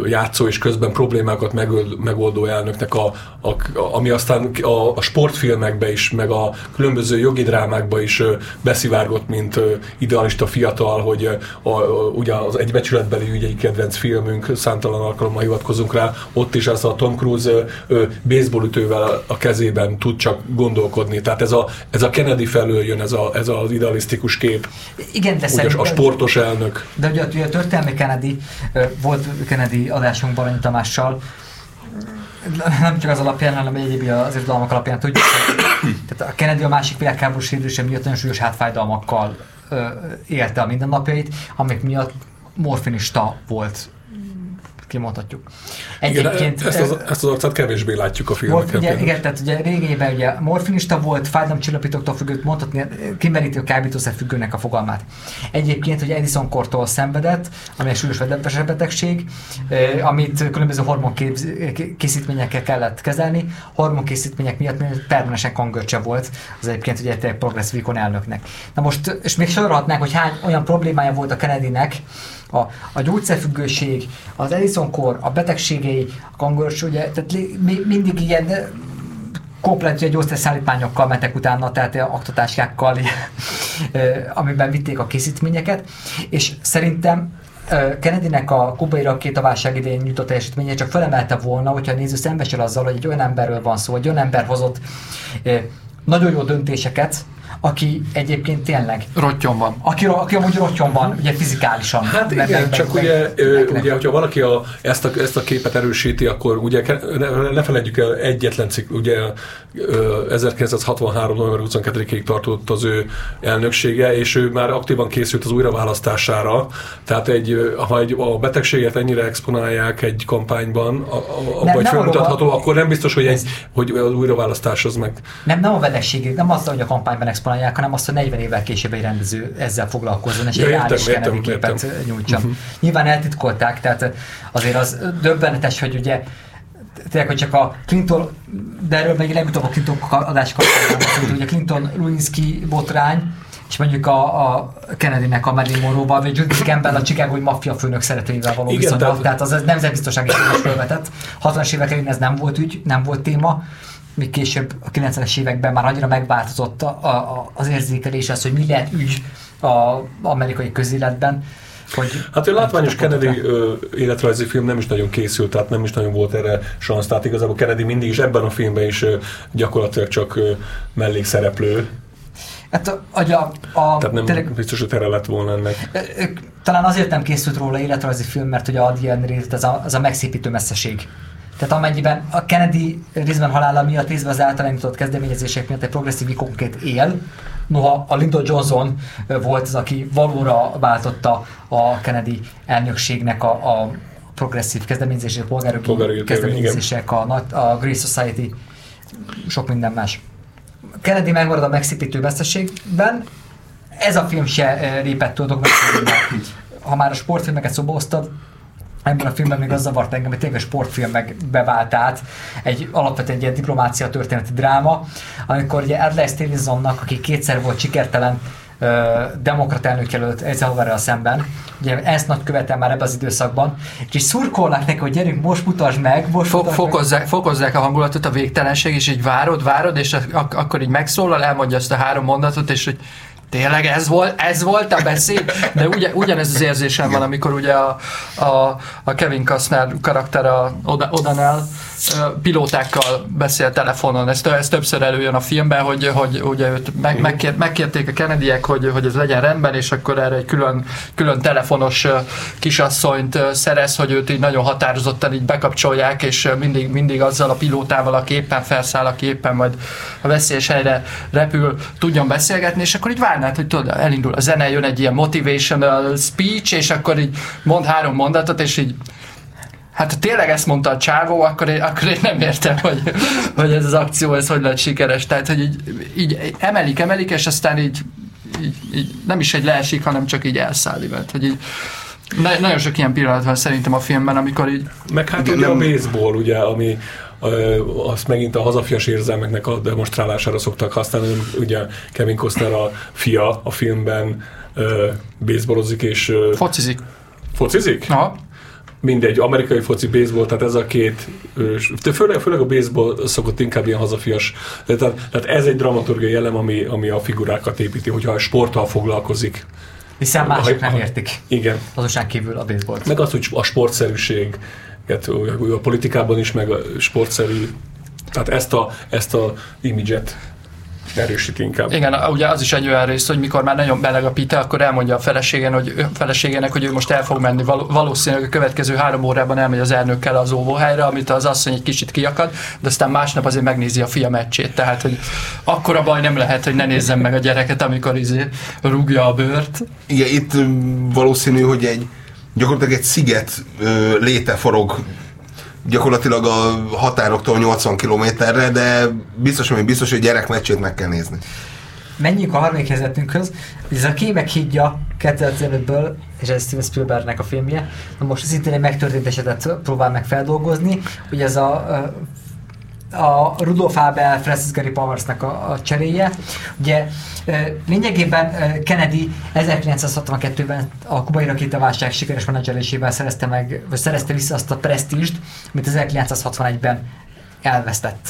játszó és közben problémákat megoldó elnöknek, a, a, ami aztán a, a sportfilmekbe is, meg a különböző jogi drámákba is beszivárgott, mint idealista fiatal, hogy a, a, ugye az egy becsületbeli ügyei kedvenc filmünk, számtalan alkalommal hivatkozunk rá, ott is ez a Tom Cruise baseballütővel a kezében tud csak gondolkodni. Tehát ez a, ez a Kennedy felől jön ez, a, ez az idealisztikus kép. Igen, de ugye a sportos elnök. De ugye, ugye a történelmi Kennedy, volt Kennedy adásunk Balanyi Tamással, nem csak az alapján, hanem egyéb az irodalmak alapján tudjuk, tehát a Kennedy a másik világháborús hírdése miatt nagyon súlyos hátfájdalmakkal élte a mindennapjait, amik miatt morfinista volt kimondhatjuk. Egyébként, igen, ezt, az, ezt az arcát kevésbé látjuk a filmeken. Ugye, igen, tehát ugye régében ugye morfinista volt, fájdalomcsillapítóktól függött, mondhatni, kimeríti a kábítószer függőnek a fogalmát. Egyébként ugye Edison kortól szenvedett, ami egy súlyos betegség, amit különböző hormonkészítményekkel kellett kezelni. Hormonkészítmények miatt permanensen kangörcse volt az egyébként ugye egy progresszív elnöknek. Na most, és még sorolhatnánk, hogy hány olyan problémája volt a Kennedynek, a, a gyógyszerfüggőség, az Edison-kor, a betegségei, a kangors, ugye, tehát mi, mindig ilyen komplet gyógyszerszállítmányokkal mentek utána, tehát aktatáskákkal, amiben vitték a készítményeket, és szerintem Kennedynek a kubai rakétaválság idején nyújtott teljesítménye csak felemelte volna, hogyha a néző szembesül azzal, hogy egy olyan emberről van szó, egy olyan ember hozott nagyon jó döntéseket, aki egyébként tényleg... Rottyom van. Aki, aki amúgy rottyom van, ugye fizikálisan. Hát igen, meg, csak meg, ugye, meg, ugye, hogyha valaki a, ezt, a, ezt a képet erősíti, akkor ugye ne, ne felejtjük el egyetlen cikk, ugye 1963. november 22-ig tartott az ő elnöksége, és ő már aktívan készült az újraválasztására, tehát egy, ha egy, a betegséget ennyire exponálják egy kampányban, a, a, nem, vagy felmutatható, akkor nem biztos, hogy, egy, hogy az újraválasztás az meg... Nem, nem a betegség, nem az, hogy a kampányban exponálják, hanem azt, hogy 40 évvel később egy rendező ezzel foglalkozzon, és ja, egy reális Kennedy képet nyújtson. Uh-huh. Nyilván eltitkolták, tehát azért az döbbenetes, hogy ugye tényleg, hogy csak a Clinton, de erről még legutóbb a Clinton adás kapcsolatban, hogy a Clinton Lewinsky botrány, és mondjuk a, a Kennedy-nek a Marilyn Monroe-val, vagy Judy Campbell a Chicago maffia főnök szeretőivel való viszonyat, tehát... tehát az nemzetbiztonsági kérdés felvetett. 60-as évek elején ez nem volt ügy, nem volt téma, még később a 90-es években már annyira megváltozott a, a, az érzékelés, az, hogy mi lehet ügy az amerikai közéletben, hogy hát a látványos Kennedy ö, életrajzi film nem is nagyon készült, tehát nem is nagyon volt erre szansz, tehát igazából Kennedy mindig is ebben a filmben is ö, gyakorlatilag csak ö, mellékszereplő. Hát a, a, a, Tehát nem tényleg, biztos, hogy tere lett volna ennek. Talán azért nem készült róla életrajzi film, mert ugye a DNA az a, az a megszépítő messzeség. Tehát amennyiben a Kennedy részben halála miatt, részben az által kezdeményezések miatt egy progresszív ikonként él, noha a Lyndon Johnson volt az, aki valóra váltotta a Kennedy elnökségnek a, a progresszív kezdeményezések, polgárok kezdeményezések, a, a Grace Society, sok minden más. Kennedy megmarad a megszépítő veszteségben, ez a film se lépett túl Ha már a sportfilmeket szóba hoztad, ebben a filmben még az zavart engem, hogy tényleg a sportfilmek bevált át, egy alapvetően egy ilyen diplomácia történeti dráma, amikor ugye Adlai Stevensonnak, aki kétszer volt sikertelen demokrat elnökjelölt Eisenhowerrel szemben. Ugye ezt nagy követem már ebben az időszakban. És szurkolnak neki, hogy gyerünk, most mutasd meg, most Fo- mutasd fokozzák, meg. fokozzák a hangulatot, a végtelenség, és így várod, várod, és ak- akkor így megszólal, elmondja azt a három mondatot, és hogy tényleg ez volt, ez volt a beszéd? De ugye, ugyanez az érzésem van, amikor ugye a, a, a Kevin Costner karakter a Odanel pilótákkal beszél telefonon. Ez, ez többször előjön a filmben, hogy, hogy ugye őt meg, megkér, megkérték a Kennedyek, hogy, hogy ez legyen rendben, és akkor erre egy külön, külön telefonos kisasszonyt szerez, hogy őt így nagyon határozottan így bekapcsolják, és mindig, mindig azzal a pilótával, aki éppen felszáll, aki éppen majd a veszélyes helyre repül, tudjon beszélgetni, és akkor így várnád, hogy tudod, elindul a zene, jön egy ilyen motivational speech, és akkor így mond három mondatot, és így Hát ha tényleg ezt mondta a csávó, akkor én, akkor én nem értem, hogy, hogy ez az akció ez hogy lett sikeres. Tehát, hogy így, így emelik, emelik, és aztán így, így, így nem is egy leesik, hanem csak így elszáll, mert hogy így na, nagyon sok ilyen pillanat van szerintem a filmben, amikor így... Meg hát ugye nem... a baseball, ugye, ami azt megint a hazafias érzelmeknek a demonstrálására szoktak használni. Ugye Kevin Costner a fia a filmben ö, baseballozik és ö, Focizik. focizik? Aha. Mindegy, amerikai foci, baseball, tehát ez a két, főleg, főleg a baseball szokott inkább ilyen hazafias, tehát, tehát ez egy dramaturgiai elem, ami, ami a figurákat építi, hogyha a sporttal foglalkozik. Hiszen mások nem értik. Igen. Azonság kívül a baseballt. Meg az, hogy a sportszerűség, a politikában is, meg a sportszerű, tehát ezt a, ezt a imidzset erősíti inkább. Igen, ugye az is egy olyan rész, hogy mikor már nagyon beleg a pite, akkor elmondja a feleségen, hogy, a feleségének, hogy ő most el fog menni. Val- valószínűleg a következő három órában elmegy az elnökkel az óvóhelyre, amit az asszony egy kicsit kiakad, de aztán másnap azért megnézi a fia meccsét. Tehát, hogy akkora baj nem lehet, hogy ne nézzem meg a gyereket, amikor izé rúgja a bőrt. Igen, itt ö, valószínű, hogy egy gyakorlatilag egy sziget ö, léte forog gyakorlatilag a határoktól 80 kilométerre, de biztos, hogy biztos, hogy gyerekmeccsét meg kell nézni. Menjünk a harmadik helyzetünkhöz. Ez a Kémek hídja 2015-ből, és ez Steven Spielbergnek a filmje. Na most szintén egy megtörtént esetet próbál meg feldolgozni. Ugye ez a, a Rudolf Abel Francis Gary Powersnak a, a cseréje. Ugye lényegében Kennedy 1962-ben a kubai rakétaválság sikeres menedzselésével szerezte meg, vagy szerezte vissza azt a presztízst, amit 1961-ben elvesztett.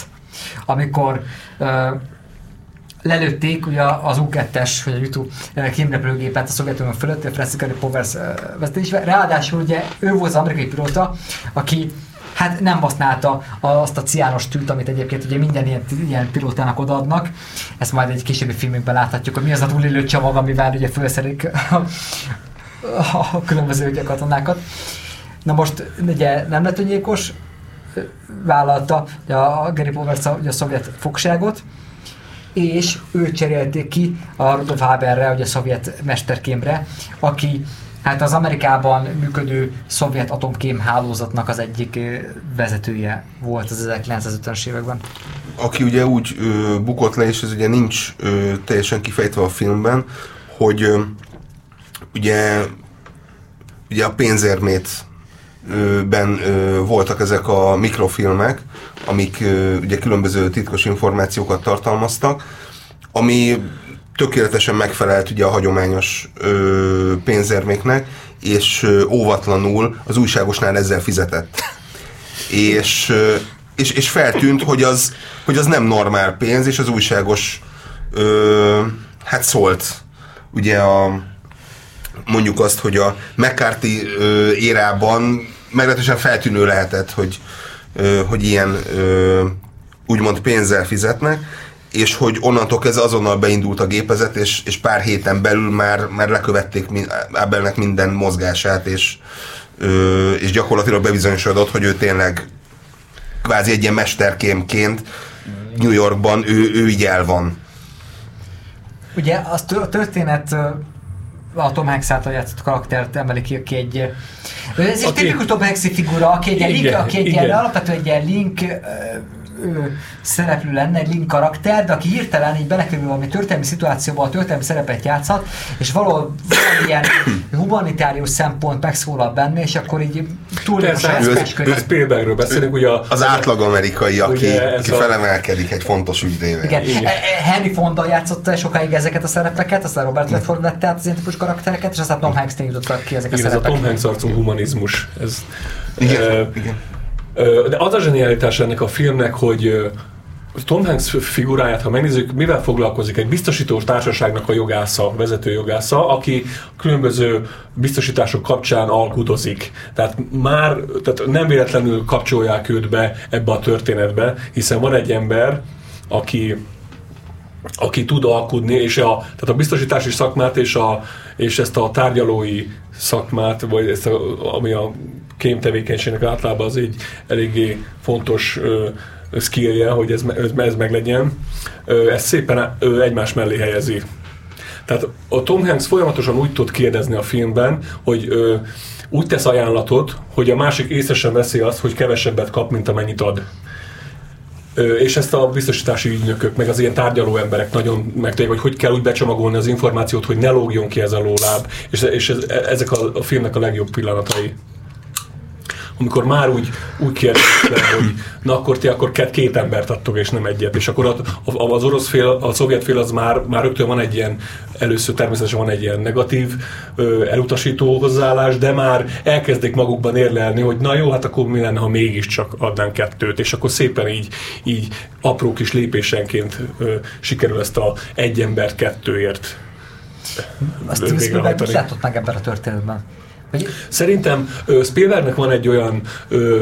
Amikor lelőtték ugye az U2-es, vagy a YouTube kémrepülőgépet a Szovjetunió fölött, a Francis Gary Powers ö, vezetésben. Ráadásul ugye ő volt az amerikai pilóta, aki hát nem használta azt a ciános tűt, amit egyébként ugye minden ilyen, ilyen pilótának odaadnak. Ezt majd egy későbbi filmünkben láthatjuk, hogy mi az a túlélő csomag, amivel ugye felszerik a, a különböző ugye katonákat. Na most ugye nem lett öngyilkos, vállalta a Gary Powers a, a szovjet fogságot, és ő cserélték ki a Rudolf Haberre, ugye a szovjet mesterkémre, aki hát az Amerikában működő szovjet atomkém hálózatnak az egyik vezetője volt az 1950-es években. aki ugye úgy ö, bukott le, és ez ugye nincs ö, teljesen kifejtve a filmben, hogy ö, ugye, ugye a pénzérmét ben voltak ezek a mikrofilmek, amik ö, ugye különböző titkos információkat tartalmaztak, ami tökéletesen megfelelt ugye a hagyományos ö, pénzérméknek, és ö, óvatlanul az újságosnál ezzel fizetett. És, ö, és, és feltűnt, hogy az, hogy az nem normál pénz, és az újságos ö, hát szólt ugye a mondjuk azt, hogy a McCarthy ö, érában meglehetősen feltűnő lehetett, hogy, ö, hogy ilyen ö, úgymond pénzzel fizetnek, és hogy onnantól kezdve azonnal beindult a gépezet, és, és pár héten belül már, már lekövették Abelnek minden mozgását, és, ö, és gyakorlatilag bebizonyosodott, hogy ő tényleg kvázi egy ilyen mesterkémként New Yorkban ő, ő így el van. Ugye az a történet a Tom Hanks által játszott karaktert emeli ki, aki egy... Ez egy tipikus Tom Hanks figura, aki egy, Igen, link, aki egy ilyen, igen. alapvetően egy ilyen link szereplő lenne, egy link karakter, de aki hirtelen így belekerül valami történelmi szituációba, a történelmi szerepet játszhat, és valahol valamilyen humanitárius szempont megszólal benne, és akkor így ő- eszkesködik. Ez Spielbergről beszélünk, ugye a, Az átlag amerikai, aki, ez aki a- felemelkedik egy fontos ügyével. Igen. Igen. E- e- Henry Fonda játszotta sokáig ezeket a szerepeket, aztán Robert Redford vette át az ilyen típus karaktereket, és aztán Tom Hanks jutottak ki ezek a Igen, ez a. Tom Hanks arcú humanizmus. Ez, Igen, ö, igen. De az a zsenialitás ennek a filmnek, hogy Tom Hanks figuráját, ha megnézzük, mivel foglalkozik? Egy biztosítós társaságnak a jogásza, vezető jogásza, aki különböző biztosítások kapcsán alkudozik. Tehát már tehát nem véletlenül kapcsolják őt be ebbe a történetbe, hiszen van egy ember, aki aki tud alkudni, és a, tehát a biztosítási szakmát és, a, és ezt a tárgyalói szakmát, vagy ezt a, ami a kém tevékenységnek általában az egy eléggé fontos ö, skillje, hogy ez, ez, ez meglegyen, ezt szépen egymás mellé helyezi. Tehát a Tom Hanks folyamatosan úgy tud kérdezni a filmben, hogy ö, úgy tesz ajánlatot, hogy a másik észre sem veszi azt, hogy kevesebbet kap, mint amennyit ad. Ö, és ezt a biztosítási ügynökök, meg az ilyen tárgyaló emberek nagyon megtudják, hogy hogy kell úgy becsomagolni az információt, hogy ne lógjon ki ez a lóláb, és, és ez, ezek a, a filmnek a legjobb pillanatai. Amikor már úgy, úgy kérdezte, hogy na akkor ti akkor két, két embert adtok, és nem egyet. És akkor az orosz fél, a szovjet fél az már, már rögtön van egy ilyen, először természetesen van egy ilyen negatív, elutasító hozzáállás, de már elkezdik magukban érlelni, hogy na jó, hát akkor mi lenne, ha mégiscsak adnánk kettőt, és akkor szépen így, így apró kis lépésenként sikerül ezt a egy embert kettőért azt Spielberg látott meg ebben a történetben. Szerintem Spielbergnek van egy olyan,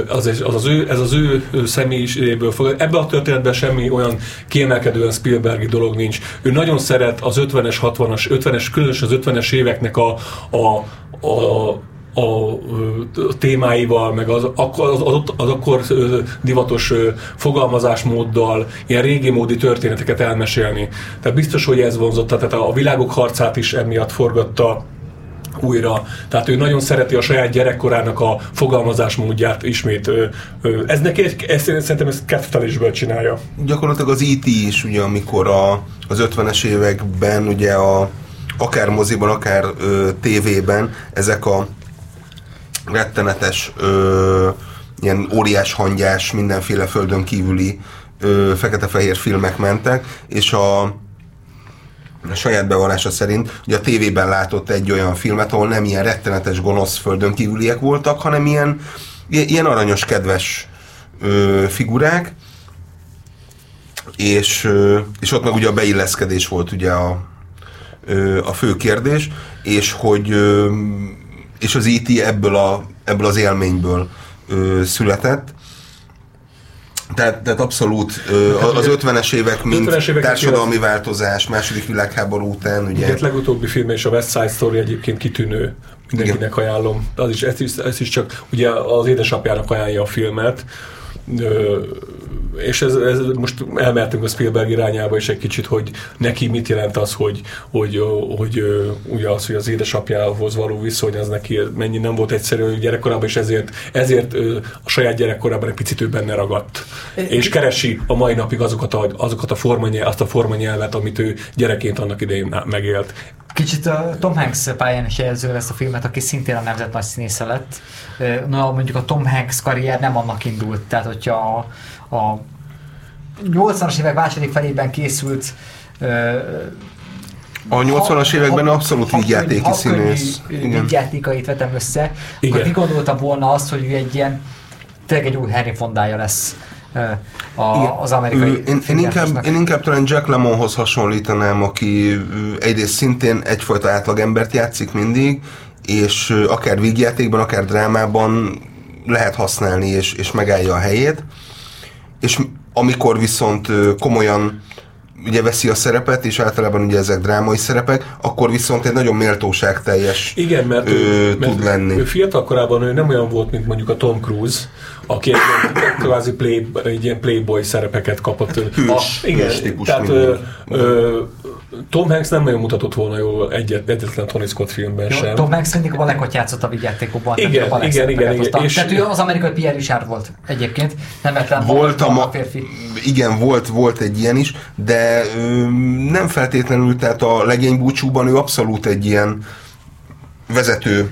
az, az, az ő, ez az ő személyiségéből fog, ebben a történetben semmi olyan kiemelkedően Spielbergi dolog nincs. Ő nagyon szeret az 50-es, 60-as, 50-es, különösen az 50-es éveknek a, a a, a témáival, meg az, az, az, az akkor divatos fogalmazásmóddal ilyen régi módi történeteket elmesélni. Tehát biztos, hogy ez vonzotta, tehát a világok harcát is emiatt forgatta újra. Tehát ő nagyon szereti a saját gyerekkorának a fogalmazásmódját ismét. Ez neki, egy, ezt, szerintem ezt kettelésből csinálja. Gyakorlatilag az IT e is, ugye, amikor a, az 50-es években, ugye a, akár moziban, akár ö, tévében ezek a rettenetes, ö, ilyen óriás hangyás, mindenféle földön kívüli fekete-fehér filmek mentek, és a, a saját bevallása szerint, hogy a tévében látott egy olyan filmet, ahol nem ilyen rettenetes gonosz földön kívüliek voltak, hanem ilyen, ilyen aranyos, kedves ö, figurák, és, ö, és ott meg ugye a beilleszkedés volt ugye a, ö, a fő kérdés, és hogy ö, és az IT e ebből, a, ebből az élményből ö, született. Tehát, tehát abszolút hát az 50-es évek, mint 50 évek társadalmi az... változás, második világháború után. Ugye. Igen, legutóbbi film és a West Side Story egyébként kitűnő, mindenkinek Igen. ajánlom. Az is, ez, is, ez is csak, ugye az édesapjának ajánlja a filmet, és ez, ez most elmertünk a Spielberg irányába is egy kicsit, hogy neki mit jelent az, hogy, hogy, hogy, ugye az, hogy az édesapjához való viszony, az neki mennyi nem volt egyszerű gyerekkorában, és ezért, ezért a saját gyerekkorában egy picit ő benne ragadt. És keresi a mai napig azokat a, azokat a formanyelvet, azt a formanyelvet, amit ő gyerekként annak idején megélt. Kicsit a Tom Hanks pályán is jelző lesz a filmet, aki szintén a nemzet nagy színésze lett. Na, mondjuk a Tom Hanks karrier nem annak indult, tehát hogyha a, a 80-as évek második felében készült a 80-as években ha, abszolút vígjátéki színész. Vígjátékait vetem össze, Igen. akkor mi gondoltam volna azt, hogy ő egy ilyen tényleg egy új Henry Fondája lesz a, az amerikai én, én, inkább, én inkább talán Jack Lemonhoz hasonlítanám, aki egyrészt szintén egyfajta átlagembert játszik mindig, és akár vígjátékban, akár drámában lehet használni, és, és megállja a helyét. És amikor viszont komolyan ugye veszi a szerepet, és általában ugye ezek drámai szerepek, akkor viszont egy nagyon méltóságteljes Igen, mert, ő, ő, mert tud lenni. Ő fiatal korában ő nem olyan volt, mint mondjuk a Tom Cruise, aki egy ilyen, kvázi play, egy ilyen playboy szerepeket kapott. Hős, a, igen, hős típus tehát ö, ö, Tom Hanks nem nagyon mutatott volna jól egyet, egyetlen Tony Scott filmben Jó, sem. Tom Hanks mindig a Balekot játszott a vigyátékokban. Igen, a igen, igen, igen. És Tehát ő az amerikai Pierre Richard volt egyébként, nem volt a, a férfi. Igen, volt, volt egy ilyen is, de ö, nem feltétlenül, tehát a legény búcsúban ő abszolút egy ilyen vezető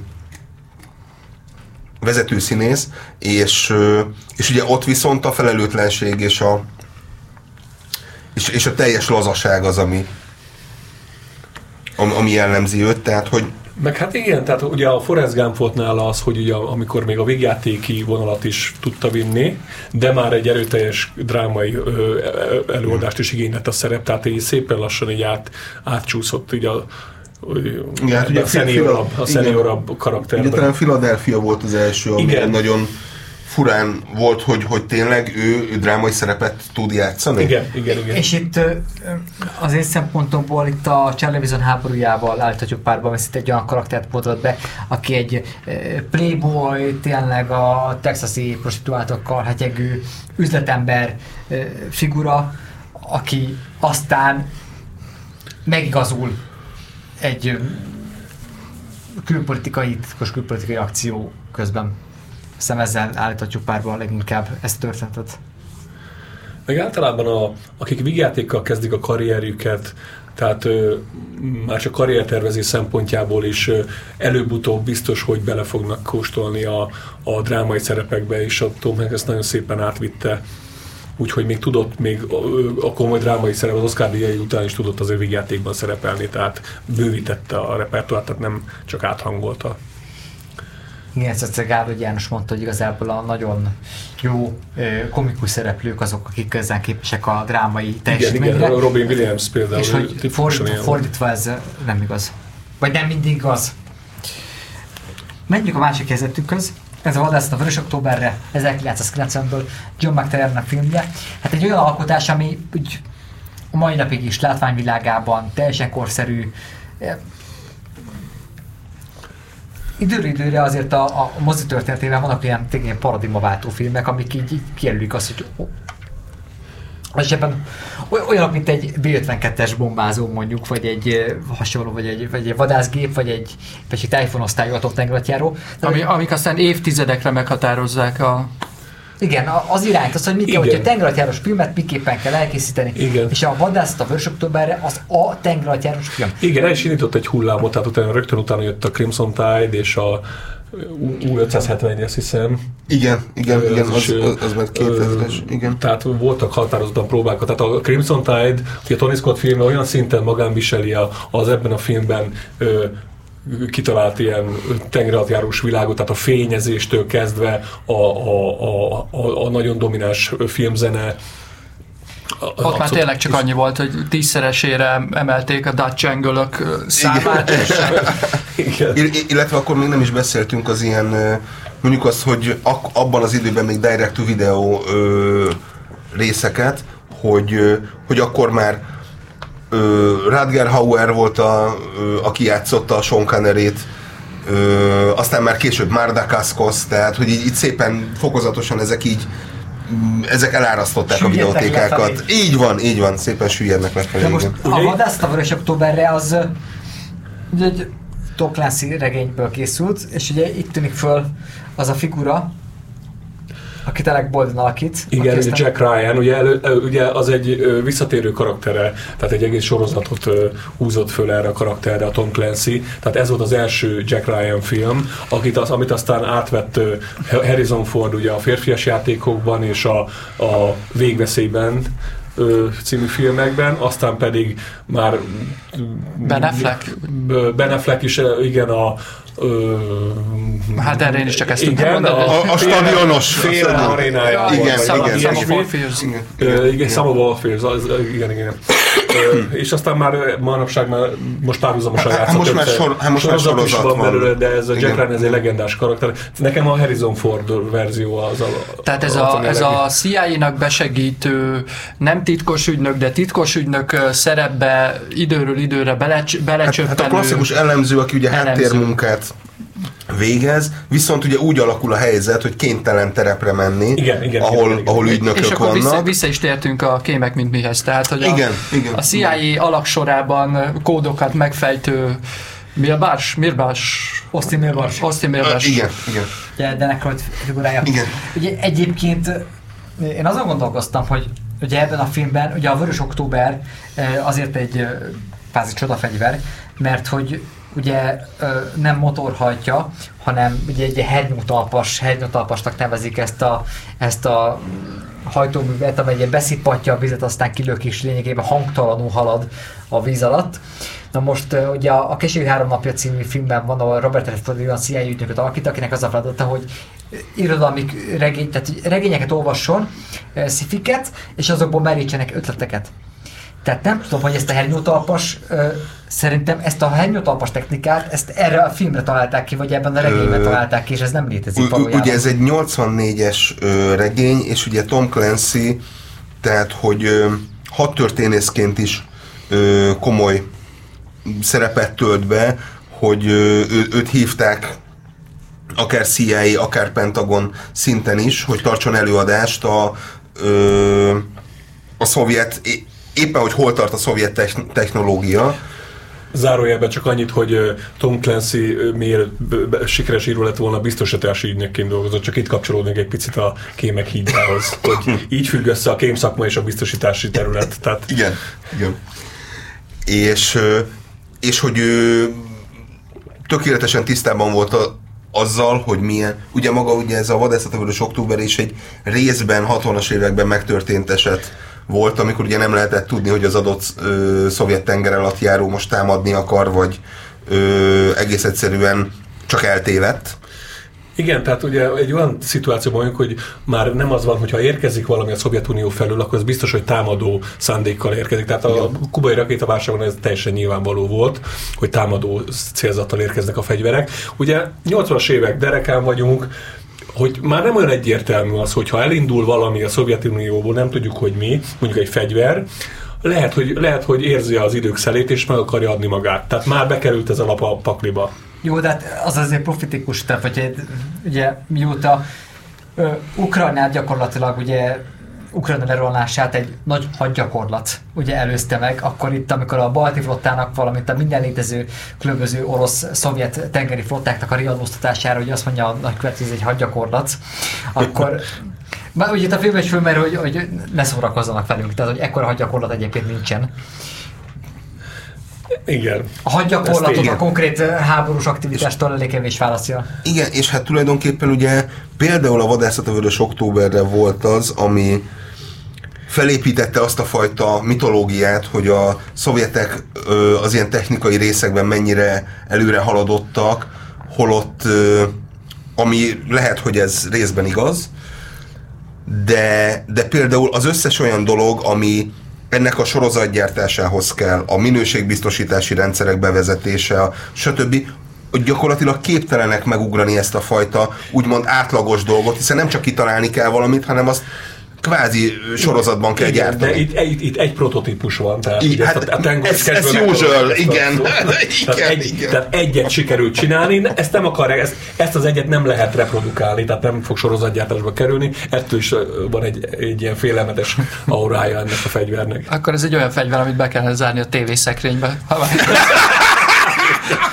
vezető színész, és, és ugye ott viszont a felelőtlenség és a, és, és a teljes lazaság az, ami, ami jellemzi őt, tehát hogy meg hát igen, tehát ugye a Forrest Gump volt nála az, hogy ugye amikor még a végjátéki vonalat is tudta vinni, de már egy erőteljes drámai ö, előadást is igénylett a szerep, tehát így szépen lassan így át, átcsúszott így a, igen, hát ugye a szeniorabb, a szeniorabb karakterben. Ugye talán Philadelphia volt az első, ami igen. nagyon furán volt, hogy, hogy tényleg ő, ő drámai szerepet tud játszani. Igen, igen, igen. És itt az én szempontomból itt a Charlie háborújával állíthatjuk párba, mert itt egy olyan karaktert mutat be, aki egy playboy, tényleg a texasi prostituáltokkal hegyegő üzletember figura, aki aztán megigazul egy külpolitikai, titkos külpolitikai akció közben. Hiszem ezzel állíthatjuk párba leginkább ezt történetet. Meg általában a, akik vígjátékkal kezdik a karrierjüket, tehát ö, már csak karriertervezés szempontjából is előbb-utóbb biztos, hogy bele fognak kóstolni a, a drámai szerepekbe, és a Tom Hanks ezt nagyon szépen átvitte úgyhogy még tudott, még a komoly drámai szerep, az Oscar díjai után is tudott az ő vígjátékban szerepelni, tehát bővítette a repertoárt, tehát nem csak áthangolta. Igen, egyszer Gábor János mondta, hogy igazából a nagyon jó komikus szereplők azok, akik ezen képesek a drámai teljesítményre. Igen, igen, Robin Williams például. És hogy fordítva, fordítva ez nem igaz. Vagy nem mindig igaz. Menjünk a másik helyzetünkhöz. Ez a Vadászat a Vörös Októberre 1990-ből John McTiernan filmje. Hát egy olyan alkotás, ami úgy a mai napig is látványvilágában teljesen korszerű, időről időre azért a, a mozi történetében vannak olyan tényleg paradigmaváltó filmek, amik így, így kijelölik azt, hogy és ebben olyan, mint egy B-52-es bombázó mondjuk, vagy egy hasonló, vagy egy, vagy egy vadászgép, vagy egy, vagy egy tájfonosztályú atomtengeralattjáró. Ami, amik aztán évtizedekre meghatározzák a igen, az irányt, az, hogy mit kell, hogyha tengeralattjáros filmet miképpen kell elkészíteni. Igen. És a vadászat a Vörös Októberre az a tengeralattjáros film. Igen, el is indított egy hullámot, tehát utána rögtön utána jött a Crimson Tide és a U570, azt hiszem. Igen, igen, igen, az, az, az már 2000-es, igen. Tehát voltak határozottan próbák. Tehát a Crimson Tide, a Tony Scott filme olyan szinten magánviseli az ebben a filmben kitalált ilyen tengeralattjárós világot, tehát a fényezéstől kezdve a, a, a, a, a nagyon domináns filmzene, ott Abszolút. már tényleg csak annyi volt, hogy tízszeresére emelték a Dutch angle számát. Igen. Igen. Illetve akkor még nem is beszéltünk az ilyen, mondjuk azt, hogy abban az időben még direct to video részeket, hogy, hogy akkor már Radger Hauer volt, a, ö, aki játszotta a Sean Connery-t, ö, aztán már később Mardakaskos, tehát hogy így, így szépen fokozatosan ezek így ezek elárasztották a videótékákat. Lefelé. Így van, így van, szépen süllyednek lefelé. De most a Vadász a Vörös Októberre az egy Tom regényből készült, és ugye itt tűnik föl az a figura, aki tényleg Bolden alakít. Igen, aztán... Jack Ryan, ugye, elő, ugye az egy visszatérő karaktere, tehát egy egész sorozatot húzott föl erre a karakterre a Tom Clancy, tehát ez volt az első Jack Ryan film, akit az, amit aztán átvett Harrison Ford ugye a férfias játékokban és a, a végveszélyben című filmekben, aztán pedig már Ben Affleck. Ben Affleck is, igen, a, Ö, hát erre én is csak ezt igen, a, a, a stadionos fél arénája. Igen, igen, igen. Igen, igen, of Warfields, igen, igen. És aztán már manapság már most párhuzamosan játszott. Most már, sor, hát most már sorozat van belőle, de ez a Jack Ryan ez egy legendás karakter. Nekem a Harrison Ford verzió az a... Tehát ez a, ez a CIA-nak besegítő, nem titkos ügynök, de titkos ügynök szerepbe időről időre belecsöppenő. Hát, hát a klasszikus elemző, aki ugye háttérmunkát végez, viszont ugye úgy alakul a helyzet, hogy kénytelen terepre menni, igen, igen, ahol, igen, igen, ahol ügynökök És akkor vannak. Vissza, vissza is tértünk a kémek, mint mihez. Tehát, hogy igen, a, igen, a CIA igen. alaksorában kódokat megfejtő Milbás? Mirbás? Austin Milbás. Austin Milbás. Uh, igen, igen. Ugye Danek figurája. Igen. Ugye egyébként én azon gondolkoztam, hogy ugye ebben a filmben, ugye a Vörös Október azért egy kvázi csodafegyver, mert hogy ugye nem motor hajtja, hanem ugye egy hernyótalpas, hernyótalpasnak nevezik ezt a, ezt a hajtóművet, amely beszipatja a vizet, aztán kilök és lényegében hangtalanul halad a víz alatt. Na most ugye a, a három napja című filmben van, ahol Robert Redford olyan CIA ügynököt alakít, akinek az a feladata, hogy irodalmi regény, tehát regényeket olvasson, szifiket, és azokból merítsenek ötleteket. Tehát nem tudom, hogy ezt a hernyótalpas, szerintem ezt a hernyótalpas technikát, ezt erre a filmre találták ki, vagy ebben a regényben találták ki, és ez nem létezik valójában. Ugye ez egy 84-es regény, és ugye Tom Clancy, tehát hogy hat történészként is komoly szerepet tölt be, hogy ö, őt hívták akár CIA, akár Pentagon szinten is, hogy tartson előadást a, ö, a szovjet éppen, hogy hol tart a szovjet technológia, Zárójelben csak annyit, hogy Tom Clancy b- sikeres író lett volna, biztosítási ügynökként dolgozott, csak itt kapcsolódnék egy picit a kémek hídjához, hogy így függ össze a kémszakma és a biztosítási terület. Tehát Igen, igen. És, és hogy ő tökéletesen tisztában volt a, azzal, hogy milyen, ugye maga ugye ez a vadászatövörös október is egy részben 60-as években megtörtént eset volt, amikor ugye nem lehetett tudni, hogy az adott ö, szovjet tenger alatt járó most támadni akar, vagy ö, egész egyszerűen csak eltévedt. Igen, tehát ugye egy olyan szituációban vagyunk, hogy már nem az van, hogyha érkezik valami a Szovjetunió felül, akkor az biztos, hogy támadó szándékkal érkezik. Tehát a kubai rakétaválságon ez teljesen nyilvánvaló volt, hogy támadó célzattal érkeznek a fegyverek. Ugye 80-as évek derekán vagyunk, hogy már nem olyan egyértelmű az, hogy ha elindul valami a Szovjetunióból, nem tudjuk, hogy mi, mondjuk egy fegyver, lehet, hogy, lehet, hogy érzi az idők szelét, és meg akarja adni magát. Tehát már bekerült ez a lap a pakliba. Jó, de hát az azért profitikus terv, hogy ugye mióta ö, Ukrajnát gyakorlatilag ugye Ukrajna lerolását egy nagy hadgyakorlat ugye előzte meg, akkor itt, amikor a balti flottának, valamint a minden létező különböző orosz-szovjet tengeri flottáknak a riadóztatására, hogy azt mondja a nagykövet, ez egy hadgyakorlat, akkor már ugye itt a filmben is fölmerül, hogy, hogy ne szórakozzanak velünk, tehát hogy ekkora hadgyakorlat egyébként nincsen. Igen. A hadgyakorlatot a konkrét ö, háborús aktivitástól elég kevés válaszja. Igen, és hát tulajdonképpen ugye például a vadászat a vörös októberre volt az, ami felépítette azt a fajta mitológiát, hogy a szovjetek az ilyen technikai részekben mennyire előre haladottak, holott, ami lehet, hogy ez részben igaz, de, de például az összes olyan dolog, ami ennek a sorozatgyártásához kell, a minőségbiztosítási rendszerek bevezetése, stb., gyakorlatilag képtelenek megugrani ezt a fajta úgymond átlagos dolgot, hiszen nem csak kitalálni kell valamit, hanem azt kvázi sorozatban kell Igen, gyártani. de itt, itt, itt egy prototípus van. Tehát, ugye hát ezt a, a Tango ez- ez usual, igen. Igen, tehát, egy, igen. tehát egyet sikerült csinálni, ezt nem akarják, ezt, ezt az egyet nem lehet reprodukálni, tehát nem fog sorozatgyártásba kerülni, ettől is van egy, egy ilyen félelmetes aurája ennek a fegyvernek. Akkor ez egy olyan fegyver, amit be kellene zárni a tévészekrénybe. Ha már-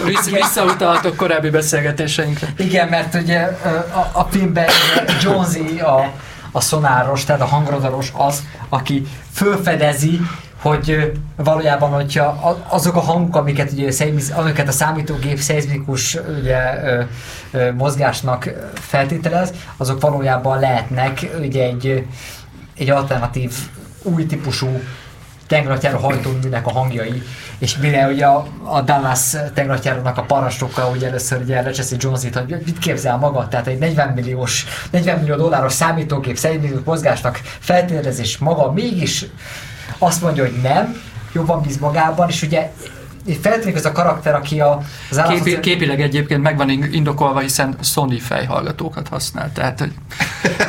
Vissz, visszautalhatok korábbi beszélgetéseinkre. Igen, mert ugye a, a filmben Jonesy a, a szonáros, tehát a hangradaros az, aki fölfedezi, hogy valójában, hogyha azok a hangok, amiket, ugye, szeizmiz- amiket a számítógép szeizmikus ugye, mozgásnak feltételez, azok valójában lehetnek ugye egy, egy alternatív, új típusú tengeratjáró hajtóműnek a hangjai, és mire ugye a, a Dallas tengeratjárónak a parancsnoka ugye először ugye lecseszi Jonesit, hogy mit képzel maga, tehát egy 40 milliós, 40 millió dolláros számítógép szerint mozgásnak feltételezés maga mégis azt mondja, hogy nem, jobban bíz magában, és ugye feltűnik az a karakter, aki a, az Képi, államszoci- képileg egyébként meg van in- indokolva, hiszen Sony fejhallgatókat használ. Tehát hogy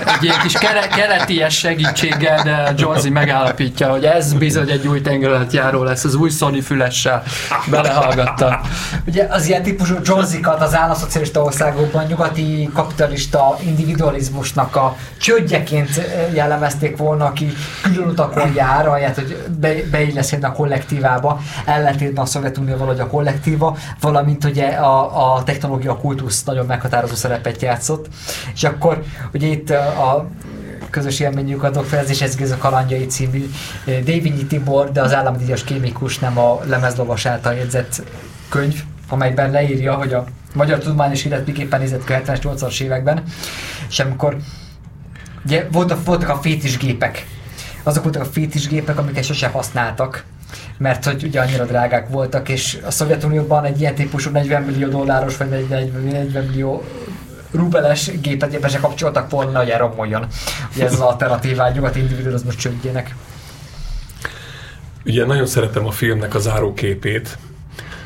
egy ilyen kis kere, kereties segítséggel, de Jonesy megállapítja, hogy ez bizony egy új tengeralattjáró lesz, az új Sony fülessel belehallgatta. Ugye az ilyen típusú Jonesykat az államszocialista országokban nyugati kapitalista individualizmusnak a csődjeként eh, jellemezték volna, aki külön utakon jár, ahelyett, hogy be, beilleszkedne a kollektívába, ellentétben a Szovjetunióval, hogy a kollektíva, valamint ugye a, a technológia kultusz nagyon meghatározó szerepet játszott. És akkor ugye itt a közös élményük ez is ez a kalandjai című Davinyi Tibor, de az állami díjas kémikus, nem a lemezlovas által jegyzett könyv, amelyben leírja, hogy a Magyar Tudományos Élet miképpen nézett ki a 70-es, 80-as években, és amikor ugye voltak, voltak a fétisgépek, azok voltak a fétisgépek, amiket sosem használtak, mert hogy ugye annyira drágák voltak, és a Szovjetunióban egy ilyen típusú 40 millió dolláros, vagy 40, 40 millió rubeles gépet éppen se kapcsoltak volna, hogy elromoljon. Ugye ez az alternatívá nyugati individualizmus csődjének. Ugye nagyon szeretem a filmnek a záróképét,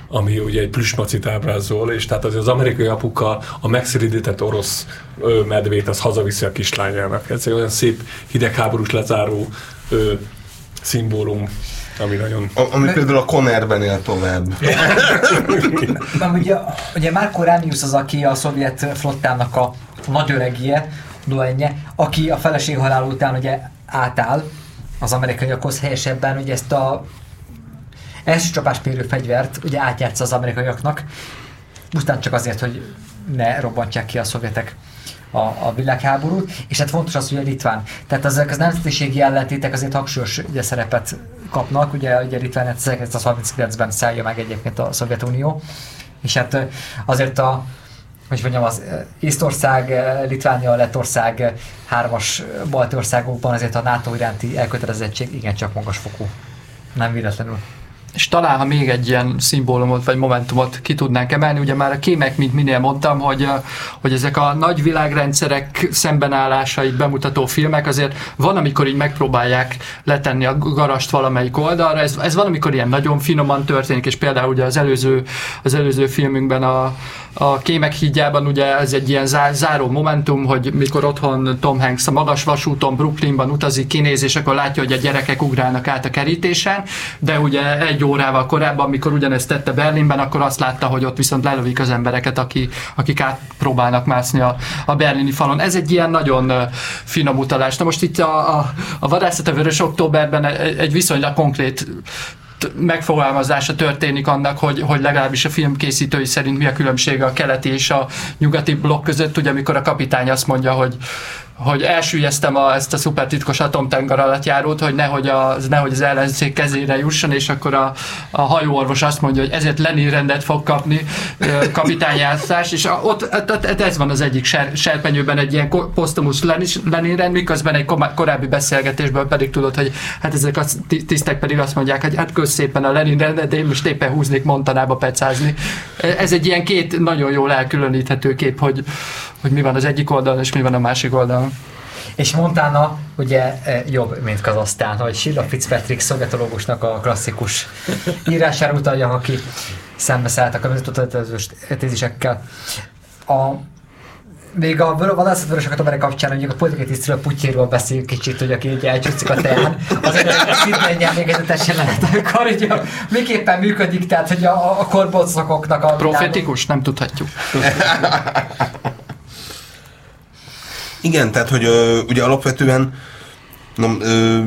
ami ugye egy plüsmacit ábrázol, és tehát az, az amerikai apuka a megsziridített orosz medvét az hazaviszi a kislányának. Ez egy olyan szép hidegháborús lezáró ö, szimbólum, ami nagyon... A, ami például a Connerben él tovább. Mert ugye, ugye Marco Ramius az, aki a szovjet flottának a nagyöregie, duenje, aki a feleség halál után ugye átáll az amerikaiakhoz helyesebben, ugye ezt a első csapásmérő fegyvert ugye átjátsza az amerikaiaknak, pusztán csak azért, hogy ne robbantsák ki a szovjetek a, a világháborút, és hát fontos az, hogy a litván. Tehát ezek az nemzetiségi ellentétek azért hangsúlyos ugye, szerepet kapnak, ugye, ugye Litván 1939-ben szállja meg egyébként a Szovjetunió, és hát azért a hogy mondjam, az Észtország, Litvánia, Lettország, hármas balti országokban azért a NATO iránti elkötelezettség igencsak magas fokú. Nem véletlenül. És talán, ha még egy ilyen szimbólumot vagy momentumot ki tudnánk emelni, ugye már a kémek, mint minél mondtam, hogy, hogy ezek a nagy világrendszerek szembenállásait bemutató filmek azért van, amikor így megpróbálják letenni a garast valamelyik oldalra, ez, ez van, amikor ilyen nagyon finoman történik, és például ugye az előző, az előző filmünkben a, a Kémek hídjában ugye ez egy ilyen zár, záró momentum, hogy mikor otthon Tom Hanks a magas vasúton Brooklynban utazik, kinéz, és akkor látja, hogy a gyerekek ugrálnak át a kerítésen, de ugye egy órával korábban, amikor ugyanezt tette Berlinben, akkor azt látta, hogy ott viszont lelövik az embereket, aki, akik átpróbálnak mászni a, a berlini falon. Ez egy ilyen nagyon finom utalás. Na most itt a, a, a vadászat a Vörös Októberben egy viszonylag konkrét megfogalmazása történik annak, hogy, hogy legalábbis a filmkészítői szerint mi a különbség a keleti és a nyugati blokk között, ugye amikor a kapitány azt mondja, hogy hogy elsüllyeztem a, ezt a szupertitkos atomtenger alatt járót, hogy nehogy, az, nehogy az ellenzék kezére jusson, és akkor a, a hajóorvos azt mondja, hogy ezért Lenin rendet fog kapni kapitányjátszás, és a, ott, ott, ez van az egyik ser, serpenyőben egy ilyen posztumusz Lenin rend, miközben egy korábbi beszélgetésből pedig tudod, hogy hát ezek a tisztek pedig azt mondják, hogy hát kösz szépen a Lenin rendet, de én most éppen húznék Montanába pecázni. Ez egy ilyen két nagyon jól elkülöníthető kép, hogy, hogy mi van az egyik oldalon, és mi van a másik oldalon. És Montana ugye e, jobb, mint Kazasztán, hogy Sheila Fitzpatrick szovjetológusnak a klasszikus írására utalja, aki szembeszállt a közös tézisekkel. A, még a vadászat a kapcsán, hogy a politikai tisztről Putyéről beszéljünk kicsit, hogy aki ugye elcsúszik a teán, azért a Szidnényen még egy jelenet, amikor ugye miképpen működik, tehát hogy a, a korbocokoknak a... Profetikus? Nem tudhatjuk. Igen, tehát, hogy ö, ugye alapvetően no, ö,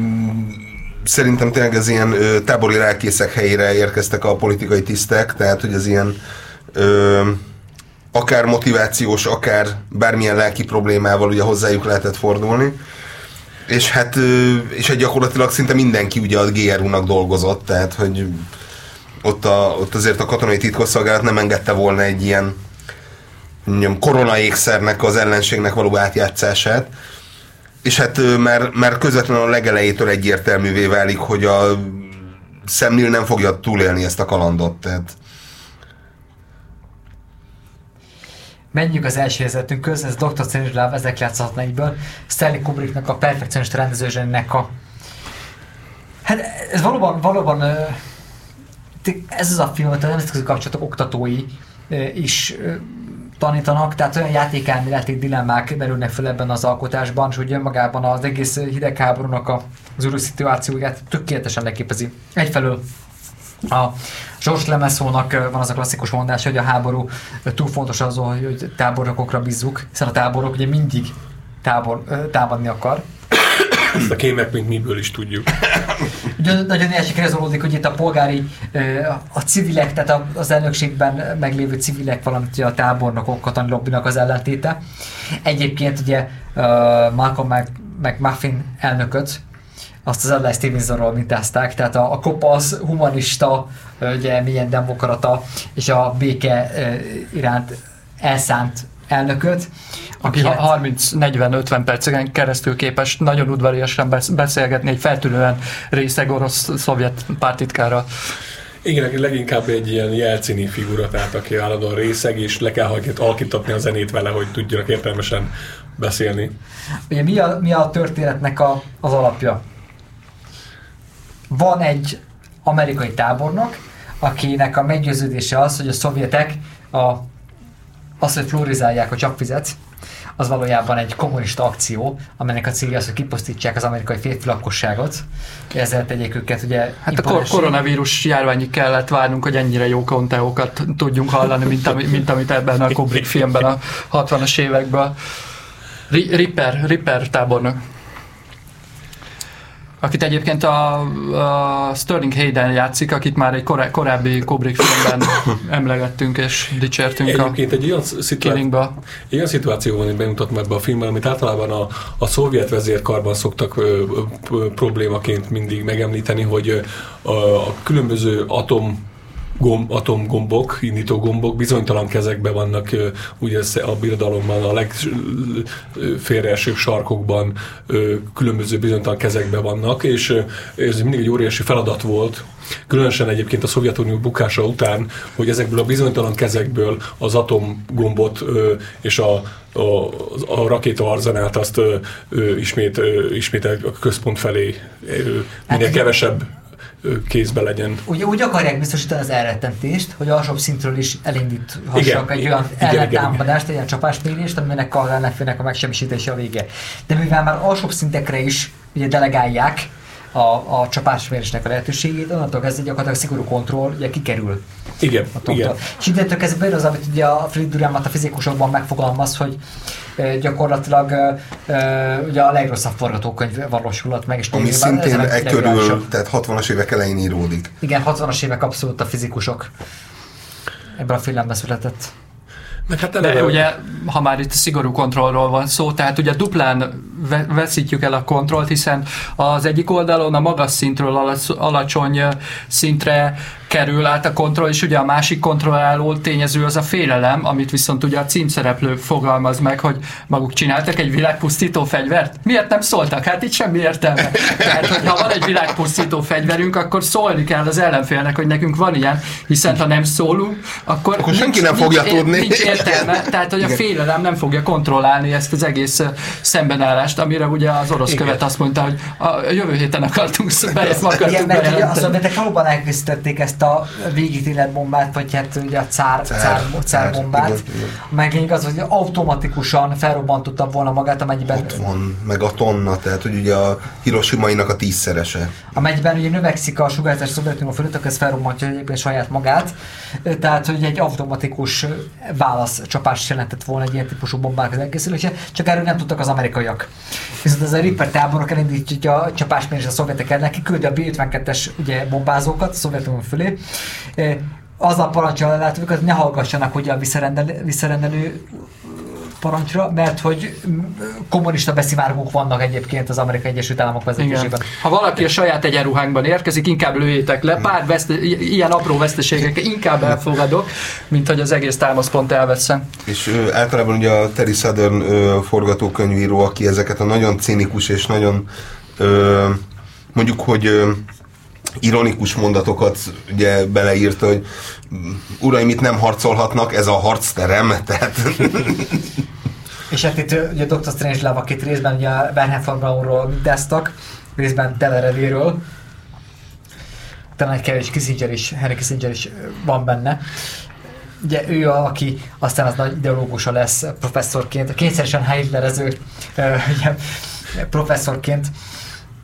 szerintem tényleg ez ilyen ö, tábori lelkészek helyére érkeztek a politikai tisztek, tehát, hogy ez ilyen ö, akár motivációs, akár bármilyen lelki problémával ugye hozzájuk lehetett fordulni. És hát, és hát gyakorlatilag szinte mindenki ugye a GRU-nak dolgozott, tehát hogy ott, a, ott azért a katonai titkosszolgálat nem engedte volna egy ilyen mondjam, koronaékszernek az ellenségnek való átjátszását. És hát már, már közvetlenül a legelejétől egyértelművé válik, hogy a Szemnél nem fogja túlélni ezt a kalandot. Tehát Menjünk az első köz, ez Dr. Strangelove 1964-ből, Stanley Kubricknak a perfekcionista rendezőzsének a... Hát ez valóban, valóban ez az a film, hogy a nemzetközi kapcsolatok oktatói is tanítanak, tehát olyan játékelméleti dilemmák merülnek fel ebben az alkotásban, és ugye önmagában az egész hidegháborúnak az űrű szituációját tökéletesen leképezi. Egyfelől a George Lemeszónak van az a klasszikus mondás, hogy a háború túl fontos az, hogy táborokokra bízzuk, hiszen a táborok ugye mindig tábor, támadni akar. Ezt a kémek mint miből is tudjuk. Nagyon, nagyon elsikerezolódik, hogy itt a polgári, a civilek, tehát az elnökségben meglévő civilek, valamint a tábornokok, katani lobbinak az ellentéte. Egyébként ugye Malcolm McMuffin elnököt, azt az Adlai Stevensonról mintázták, tehát a, a kopasz, humanista, ugye milyen demokrata és a béke iránt elszánt elnököt. Aki 30-40-50 perceken keresztül képes nagyon udvariasan beszélgetni egy feltűnően részeg orosz-szovjet pártitkára. Igen, leginkább egy ilyen jelcini figura, tehát aki állandóan részeg, és le kell alkítatni a zenét vele, hogy tudjanak értelmesen beszélni. Ugye mi a, mi a történetnek a, az alapja? Van egy amerikai tábornok, akinek a meggyőződése az, hogy a szovjetek a, azt, hogy florizálják a csapvizet, az valójában egy kommunista akció, amelynek a célja az, hogy kipusztítsák az amerikai férfi lakosságot, ezzel tegyék őket ugye Hát a kor- koronavírus járványig kellett várnunk, hogy ennyire jó konteókat tudjunk hallani, mint, ami, mint amit ebben a Kubrick filmben a 60-as években. Ripper, Ripper tábornok. Akit egyébként a, a Sterling Hayden játszik, akit már egy korá, korábbi Kubrick filmben emlegettünk és dicsértünk Egyébként egy olyan, a szituá- egy olyan szituáció van, hogy bemutatom ebbe a filmben, amit általában a, a szovjet vezérkarban szoktak ö, ö, problémaként mindig megemlíteni, hogy a, a különböző atom gomb, atomgombok, indító gombok bizonytalan kezekben vannak ugye a birodalomban, a legfélreesőbb sarkokban különböző bizonytalan kezekben vannak, és ez mindig egy óriási feladat volt, különösen egyébként a Szovjetunió bukása után, hogy ezekből a bizonytalan kezekből az atomgombot és a, a, a rakéta arzenát azt ö, ö, ismét, ö, ismét a központ felé ö, minél Hát, kevesebb kézbe legyen. Ugye úgy akarják biztosítani az elrettentést, hogy alsóbb szintről is elindíthassak Igen, egy olyan ellentámadást, egy olyan csapásmérést, aminek a ellenfélnek a megsebesítése a vége. De mivel már alsóbb szintekre is ugye delegálják a, a csapásmérésnek a lehetőségét, onnantól kezdve gyakorlatilag szigorú kontroll ugye kikerül Igen, a igen. És innentől kezdve az, amit ugye a Fritz Durant a fizikusokban megfogalmaz, hogy gyakorlatilag ugye a legrosszabb forgatókönyv valósulhat meg, és Ami szintén e körül, tehát 60-as évek elején íródik. Igen, 60-as évek abszolút a fizikusok. Ebben a filmben született. Meg hát De eleve, ugye, ha már itt szigorú kontrollról van szó, tehát ugye duplán ve- veszítjük el a kontrollt, hiszen az egyik oldalon a magas szintről alac- alacsony szintre kerül át a kontroll, és ugye a másik kontrolláló tényező az a félelem, amit viszont ugye a címszereplő fogalmaz meg, hogy maguk csináltak egy világpusztító fegyvert. Miért nem szóltak? Hát itt semmi értelme. Tehát, hogyha van egy világpusztító fegyverünk, akkor szólni kell az ellenfélnek, hogy nekünk van ilyen, hiszen ha nem szólunk, akkor, Akkor senki nem fogja nincs, tudni. Nincs értelme, tehát hogy a félelem nem fogja kontrollálni ezt az egész szembenállást, amire ugye az orosz Igen. követ azt mondta, hogy a jövő héten akartunk Igen, akartunk mert ugye a bejelenteni. szovjetek valóban elkészítették ezt a végítélet bombát, vagy hát ugye a cár, Cár, cár, cár, bombát. igen, igen. Meg lényeg az, hogy automatikusan felrobbantotta volna magát, amennyiben, Ott van, meg a tonna, tehát hogy ugye a Hiroshima-inak a tízszerese. amennyiben ugye növekszik a sugárzás Szovjetunió fölött, akkor ez felrobbantja egyébként saját magát. Tehát, hogy egy automatikus válaszcsapás jelentett volna egy ilyen típusú bombák az elkészülése, csak erről nem tudtak az amerikaiak. Viszont ez a Ripper táborok elindítja a csapásmérés a szovjetek ellen, kiküldi a B-52-es ugye, bombázókat a Szovjetunió fölé. Eh, Azzal parancsol látókat, hogy ne hallgassanak ugye a visszarendelő, visszarendelő parancsra, mert hogy mm, kommunista beszivárgók vannak egyébként az Amerikai Egyesült Államok vezetésében. Ha valaki a saját egyenruhánkban érkezik, inkább lőjétek le. Pár veszte, i- ilyen apró veszteségekkel inkább elfogadok, mint hogy az egész támaszpont elveszem. És ö, általában ugye a Terry Southern ö, forgatókönyvíró, aki ezeket a nagyon cinikus és nagyon ö, mondjuk, hogy ö, ironikus mondatokat ugye beleírta, hogy mm, uraim itt nem harcolhatnak, ez a harcterem, tehát És hát itt ugye Dr. Strange Love, akit részben ugye Bernhard von Braunról mintáztak, részben Delerevéről. Talán egy kevés Kissinger is, Henry Kissinger is van benne. Ugye ő, a, aki aztán az nagy ideológusa lesz professzorként, kényszeresen Hitlerező ugye, professzorként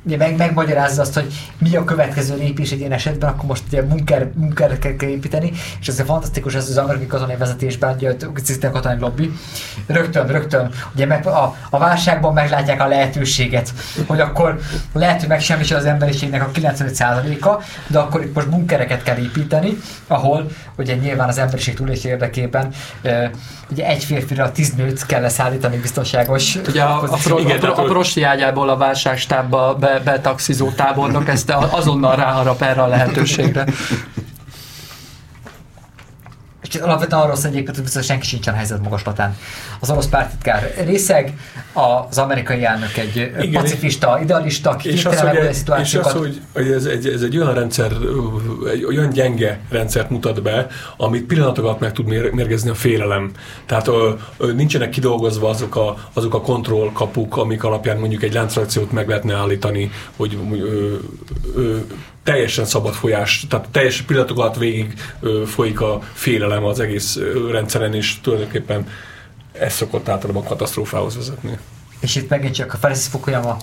ugye meg, megmagyarázza azt, hogy mi a következő lépés egy ilyen esetben, akkor most ugye bunker, bunkereket kell építeni, és ez fantasztikus, ez az amerikai katonai vezetésben, ugye a katonai lobby, rögtön, rögtön, ugye meg a, a válságban meglátják a lehetőséget, hogy akkor lehet, hogy megsemmisül az emberiségnek a 95%-a, de akkor itt most bunkereket kell építeni, ahol ugye nyilván az emberiség túlélése érdekében ugye egy férfira tíz nőt kell leszállítani biztonságos Ugye a, a, a, tehát, a hogy- prosti ágyából a válságstábba be, betaxizó tábornok ezt azonnal ráharap erre a lehetőségre. És alapvetően arról szól egyébként, hogy biztos senki sincsen helyzet magaslatán. Az orosz pártitkár részeg, az amerikai elnök egy Igen, pacifista, idealista, és az, hogy, megoldani és az, hogy, hogy ez, egy, ez egy olyan rendszer, egy olyan gyenge rendszert mutat be, amit pillanatok alatt meg tud mér- mérgezni a félelem. Tehát ö, ö, nincsenek kidolgozva azok a, azok a kontrollkapuk, amik alapján mondjuk egy láncreakciót meg lehetne állítani, hogy ö, ö, teljesen szabad folyás, tehát teljes pillanatok alatt végig ö, folyik a félelem az egész ö, rendszeren, és tulajdonképpen ez szokott általában katasztrófához vezetni. És itt megint csak a Francis Fukuyama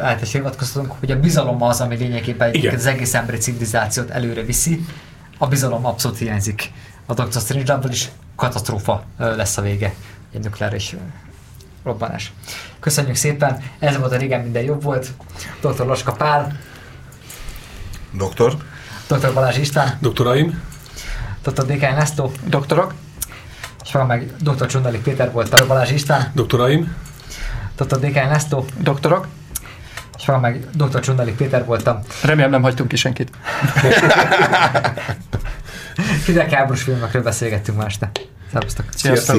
által hivatkoztatunk, hogy a bizalom az, ami lényegében Igen. az egész emberi civilizációt előre viszi. A bizalom abszolút hiányzik. A Dr. Strange is katasztrófa lesz a vége. Egy nukleáris robbanás. Köszönjük szépen, ez volt a régen minden jobb volt. Dr. Laska Pál, Doktor? Dr. Balázs István, Doktoraim, Dr. Dékány László, Doktorok? és van meg Dr. Csundalik Péter volt, Dr. Balázs István, doktoraim, Dr. Dékány László, Doktorok? és van meg Dr. Csundalik Péter voltam. Remélem nem hagytunk ki senkit. Hidegháborús filmekről beszélgettünk ma este. Szervusztok! Sziasztok! Sziasztok.